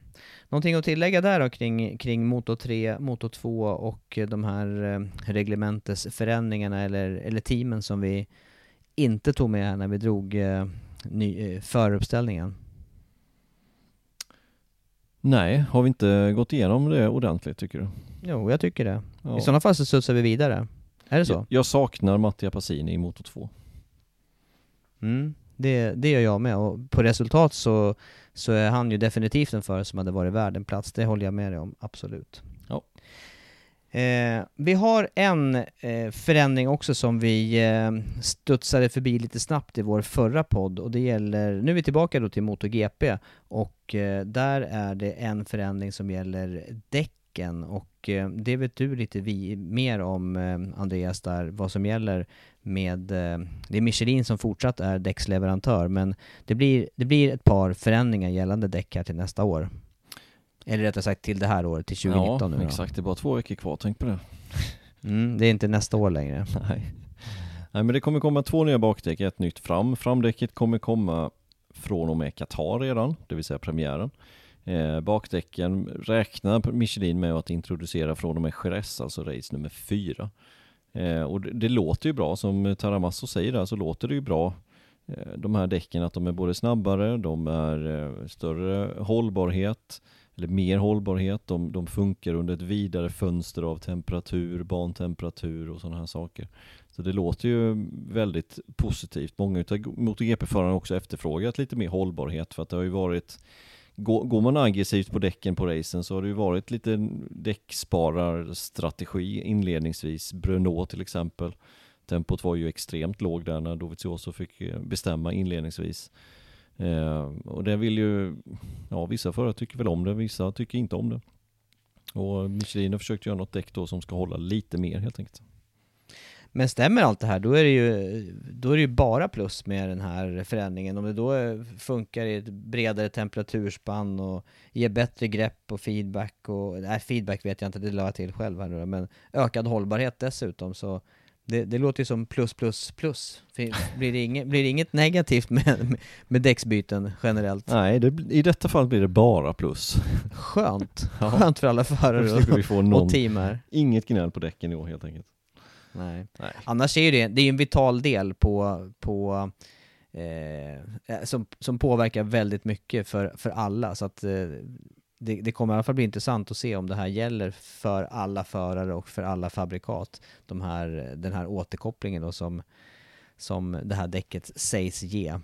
Någonting att tillägga där då kring, kring Moto 3, Moto 2 och de här eh, reglementesförändringarna eller, eller teamen som vi inte tog med här när vi drog eh, ny, eh, föruppställningen? Nej, har vi inte gått igenom det ordentligt tycker du? Jo, jag tycker det. Ja. I sådana fall så studsar vi vidare. Är det så? Jag, jag saknar Mattia Passini i Moto 2. Mm, det, det gör jag med. Och på resultat så, så är han ju definitivt en förare som hade varit värd en plats. Det håller jag med dig om, absolut. Ja. Eh, vi har en eh, förändring också som vi eh, studsade förbi lite snabbt i vår förra podd och det gäller, nu är vi tillbaka då till MotoGP och eh, där är det en förändring som gäller däcken och eh, det vet du lite vi, mer om eh, Andreas där, vad som gäller med, eh, det är Michelin som fortsatt är däcksleverantör men det blir, det blir ett par förändringar gällande däck här till nästa år. Eller rättare sagt till det här året, till 2019 ja, nu då. exakt. Det är bara två veckor kvar, tänk på det. Mm, det är inte nästa år längre. Nej. Nej men det kommer komma två nya bakdäck, ett nytt fram. Framdäcket kommer komma från och med Qatar redan, det vill säga premiären. Eh, bakdäcken räknar Michelin med att introducera från och med Jerez, alltså race nummer fyra. Eh, och det, det, låter ju bra, som Taramasso säger där så låter det ju bra. Eh, de här däcken att de är både snabbare, de är eh, större hållbarhet, eller mer hållbarhet, de, de funkar under ett vidare fönster av temperatur, bantemperatur och sådana här saker. Så det låter ju väldigt positivt. Många av MotoGP-förarna har också efterfrågat lite mer hållbarhet för att det har ju varit Går man aggressivt på däcken på racen så har det ju varit lite däckspararstrategi inledningsvis. Bruno till exempel. Tempot var ju extremt låg där när Dovizioso fick eh, bestämma inledningsvis. Eh, och det vill ju, ja vissa förare tycker väl om det, vissa tycker inte om det. Och Michelin har försökt göra något däck då som ska hålla lite mer helt enkelt. Men stämmer allt det här, då är det ju, då är det ju bara plus med den här förändringen. Om det då funkar i ett bredare temperaturspann och ger bättre grepp och feedback och, nej feedback vet jag inte, det la jag till själv här nu men ökad hållbarhet dessutom så det, det låter ju som plus plus plus. Blir det, inget, blir det inget negativt med, med, med däcksbyten generellt? Nej, det, i detta fall blir det bara plus. Skönt. Skönt för alla förare och, vi få någon, och team här. Inget gnäll på däcken i år helt enkelt. Nej. Nej. Annars är ju det, det är en vital del på, på eh, som, som påverkar väldigt mycket för, för alla. Så att eh, det, det, kommer i alla fall bli intressant att se om det här gäller för alla förare och för alla fabrikat. De här, den här återkopplingen då som, som det här däcket sägs ge.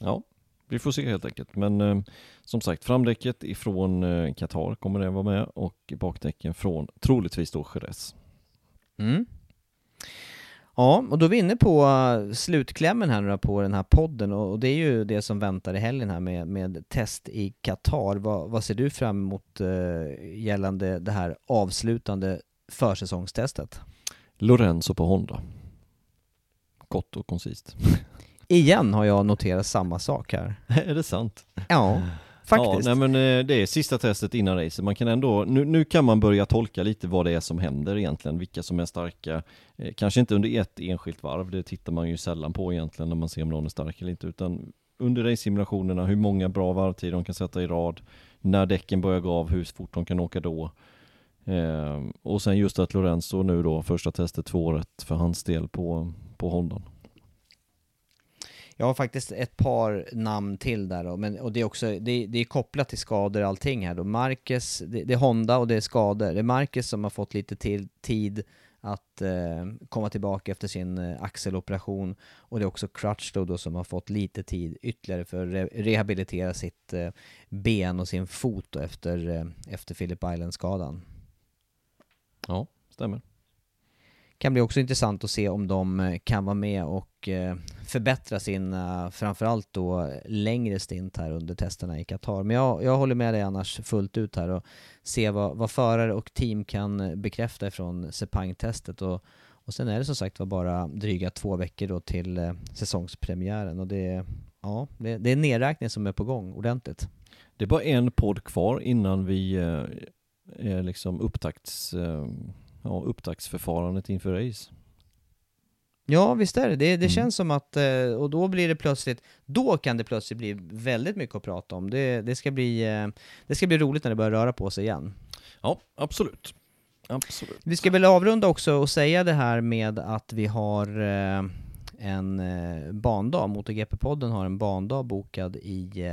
Ja, vi får se helt enkelt. Men eh, som sagt, framdäcket ifrån eh, Qatar kommer det vara med och bakdäcken från troligtvis då Jerez. Mm. Ja, och då är vi inne på uh, slutklämmen här nu på den här podden och det är ju det som väntar i helgen här med, med test i Qatar. Vad, vad ser du fram emot uh, gällande det här avslutande försäsongstestet? Lorenzo på Honda. Kort och koncist. Igen har jag noterat samma sak här. är det sant? Ja. Faktiskt. Ja, nej men eh, det är sista testet innan racet. Man kan ändå, nu, nu kan man börja tolka lite vad det är som händer egentligen, vilka som är starka. Eh, kanske inte under ett enskilt varv, det tittar man ju sällan på egentligen när man ser om någon är stark eller inte, utan under race-simulationerna, hur många bra varvtider de kan sätta i rad, när däcken börjar gå av, hur fort de kan åka då. Eh, och sen just att Lorenzo nu då, första testet två året för hans del på, på Hondan. Jag har faktiskt ett par namn till där då, men, och det är också, det, det är kopplat till skador och allting här då. Marcus, det, det, är Honda och det är skador. Det är Marcus som har fått lite till, tid att eh, komma tillbaka efter sin eh, axeloperation och det är också Crutch då som har fått lite tid ytterligare för att re rehabilitera sitt eh, ben och sin fot då efter, eh, efter Philip Island-skadan. Ja, stämmer kan bli också intressant att se om de eh, kan vara med och eh, förbättra sin, eh, framförallt då längre stint här under testerna i Qatar. Men jag, jag håller med dig annars fullt ut här och se vad, vad förare och team kan bekräfta ifrån Sepang-testet och, och sen är det som sagt var bara dryga två veckor då till säsongspremiären och det, ja, det, det är en nedräkning som är på gång ordentligt. Det är bara en podd kvar innan vi är liksom upptakts eh ja, upptaktsförfarandet inför race. Ja, visst är det. Det, det mm. känns som att, eh, och då blir det plötsligt, då kan det plötsligt bli väldigt mycket att prata om. Det, det, ska, bli, eh, det ska bli roligt när det börjar röra på sig igen. Ja, absolut. Absolut. Vi ska väl avrunda också och säga det här med att vi har eh, en bandag, MotoGP-podden har en bandag bokad i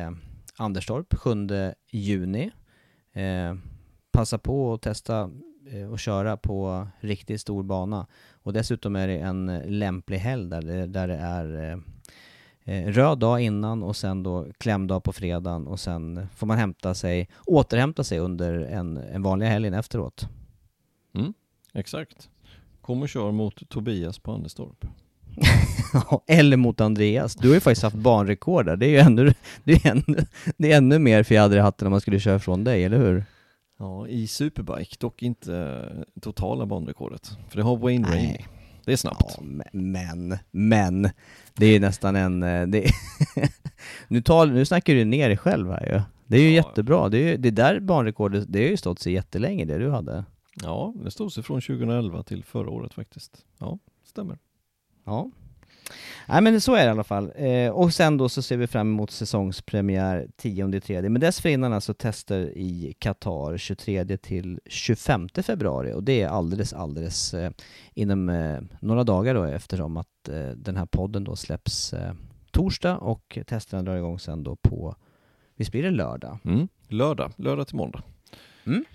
Anderstorp 7 juni. Passa på att testa eh, och köra på riktigt stor bana. Och dessutom är det en lämplig helg där det, där det är eh, eh, röd dag innan och sen då klämdag på fredagen och sen får man hämta sig, återhämta sig under en, en vanliga helgen efteråt. Mm, exakt. Kom och kör mot Tobias på Anderstorp. Eller mot Andreas. Du har ju faktiskt haft banrekord där. Det är ju ännu, det är ännu, det är ännu mer fjäder i hatten om man skulle köra från dig, eller hur? Ja, i Superbike, dock inte eh, totala banrekordet. För det har Wayne. Rainey. Det är snabbt. Ja, men, men, det är nästan en... eh, Det nu, tar, nu snackar du ner dig själv här ju. Det är ju Ja. jättebra. Det, är, ju- det där banrekordet, det har ju stått sig jättelänge det du hade. Ja, det stod sig från 2011 till förra året faktiskt. Ja, stämmer. Ja. Nej men så är det i alla fall. Eh, och sen då så ser vi fram emot säsongspremiär 10 tredje. Men dessförinnan alltså tester i Qatar 23 till 25 februari och det är alldeles, alldeles eh, inom eh, några dagar då eftersom att eh, den här podden då släpps eh, torsdag och testerna drar igång sen då på, visst blir det lördag? Mm. Lördag, lördag till måndag. Mm.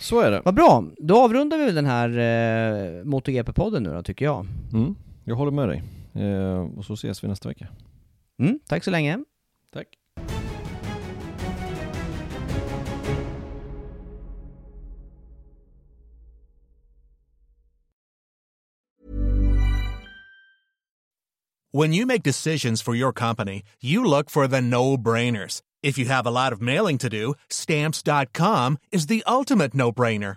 Så är det. Vad bra, då avrundar vi den här eh, MotoGP-podden nu då tycker jag. Mm. Jag håller med dig. Eh, och så ses vi nästa vecka. Mm, tack så länge. Tack. When you make decisions for your company, you look for the no brainers. If you have a lot of mailing to do, stamps.com is the ultimate no brainer.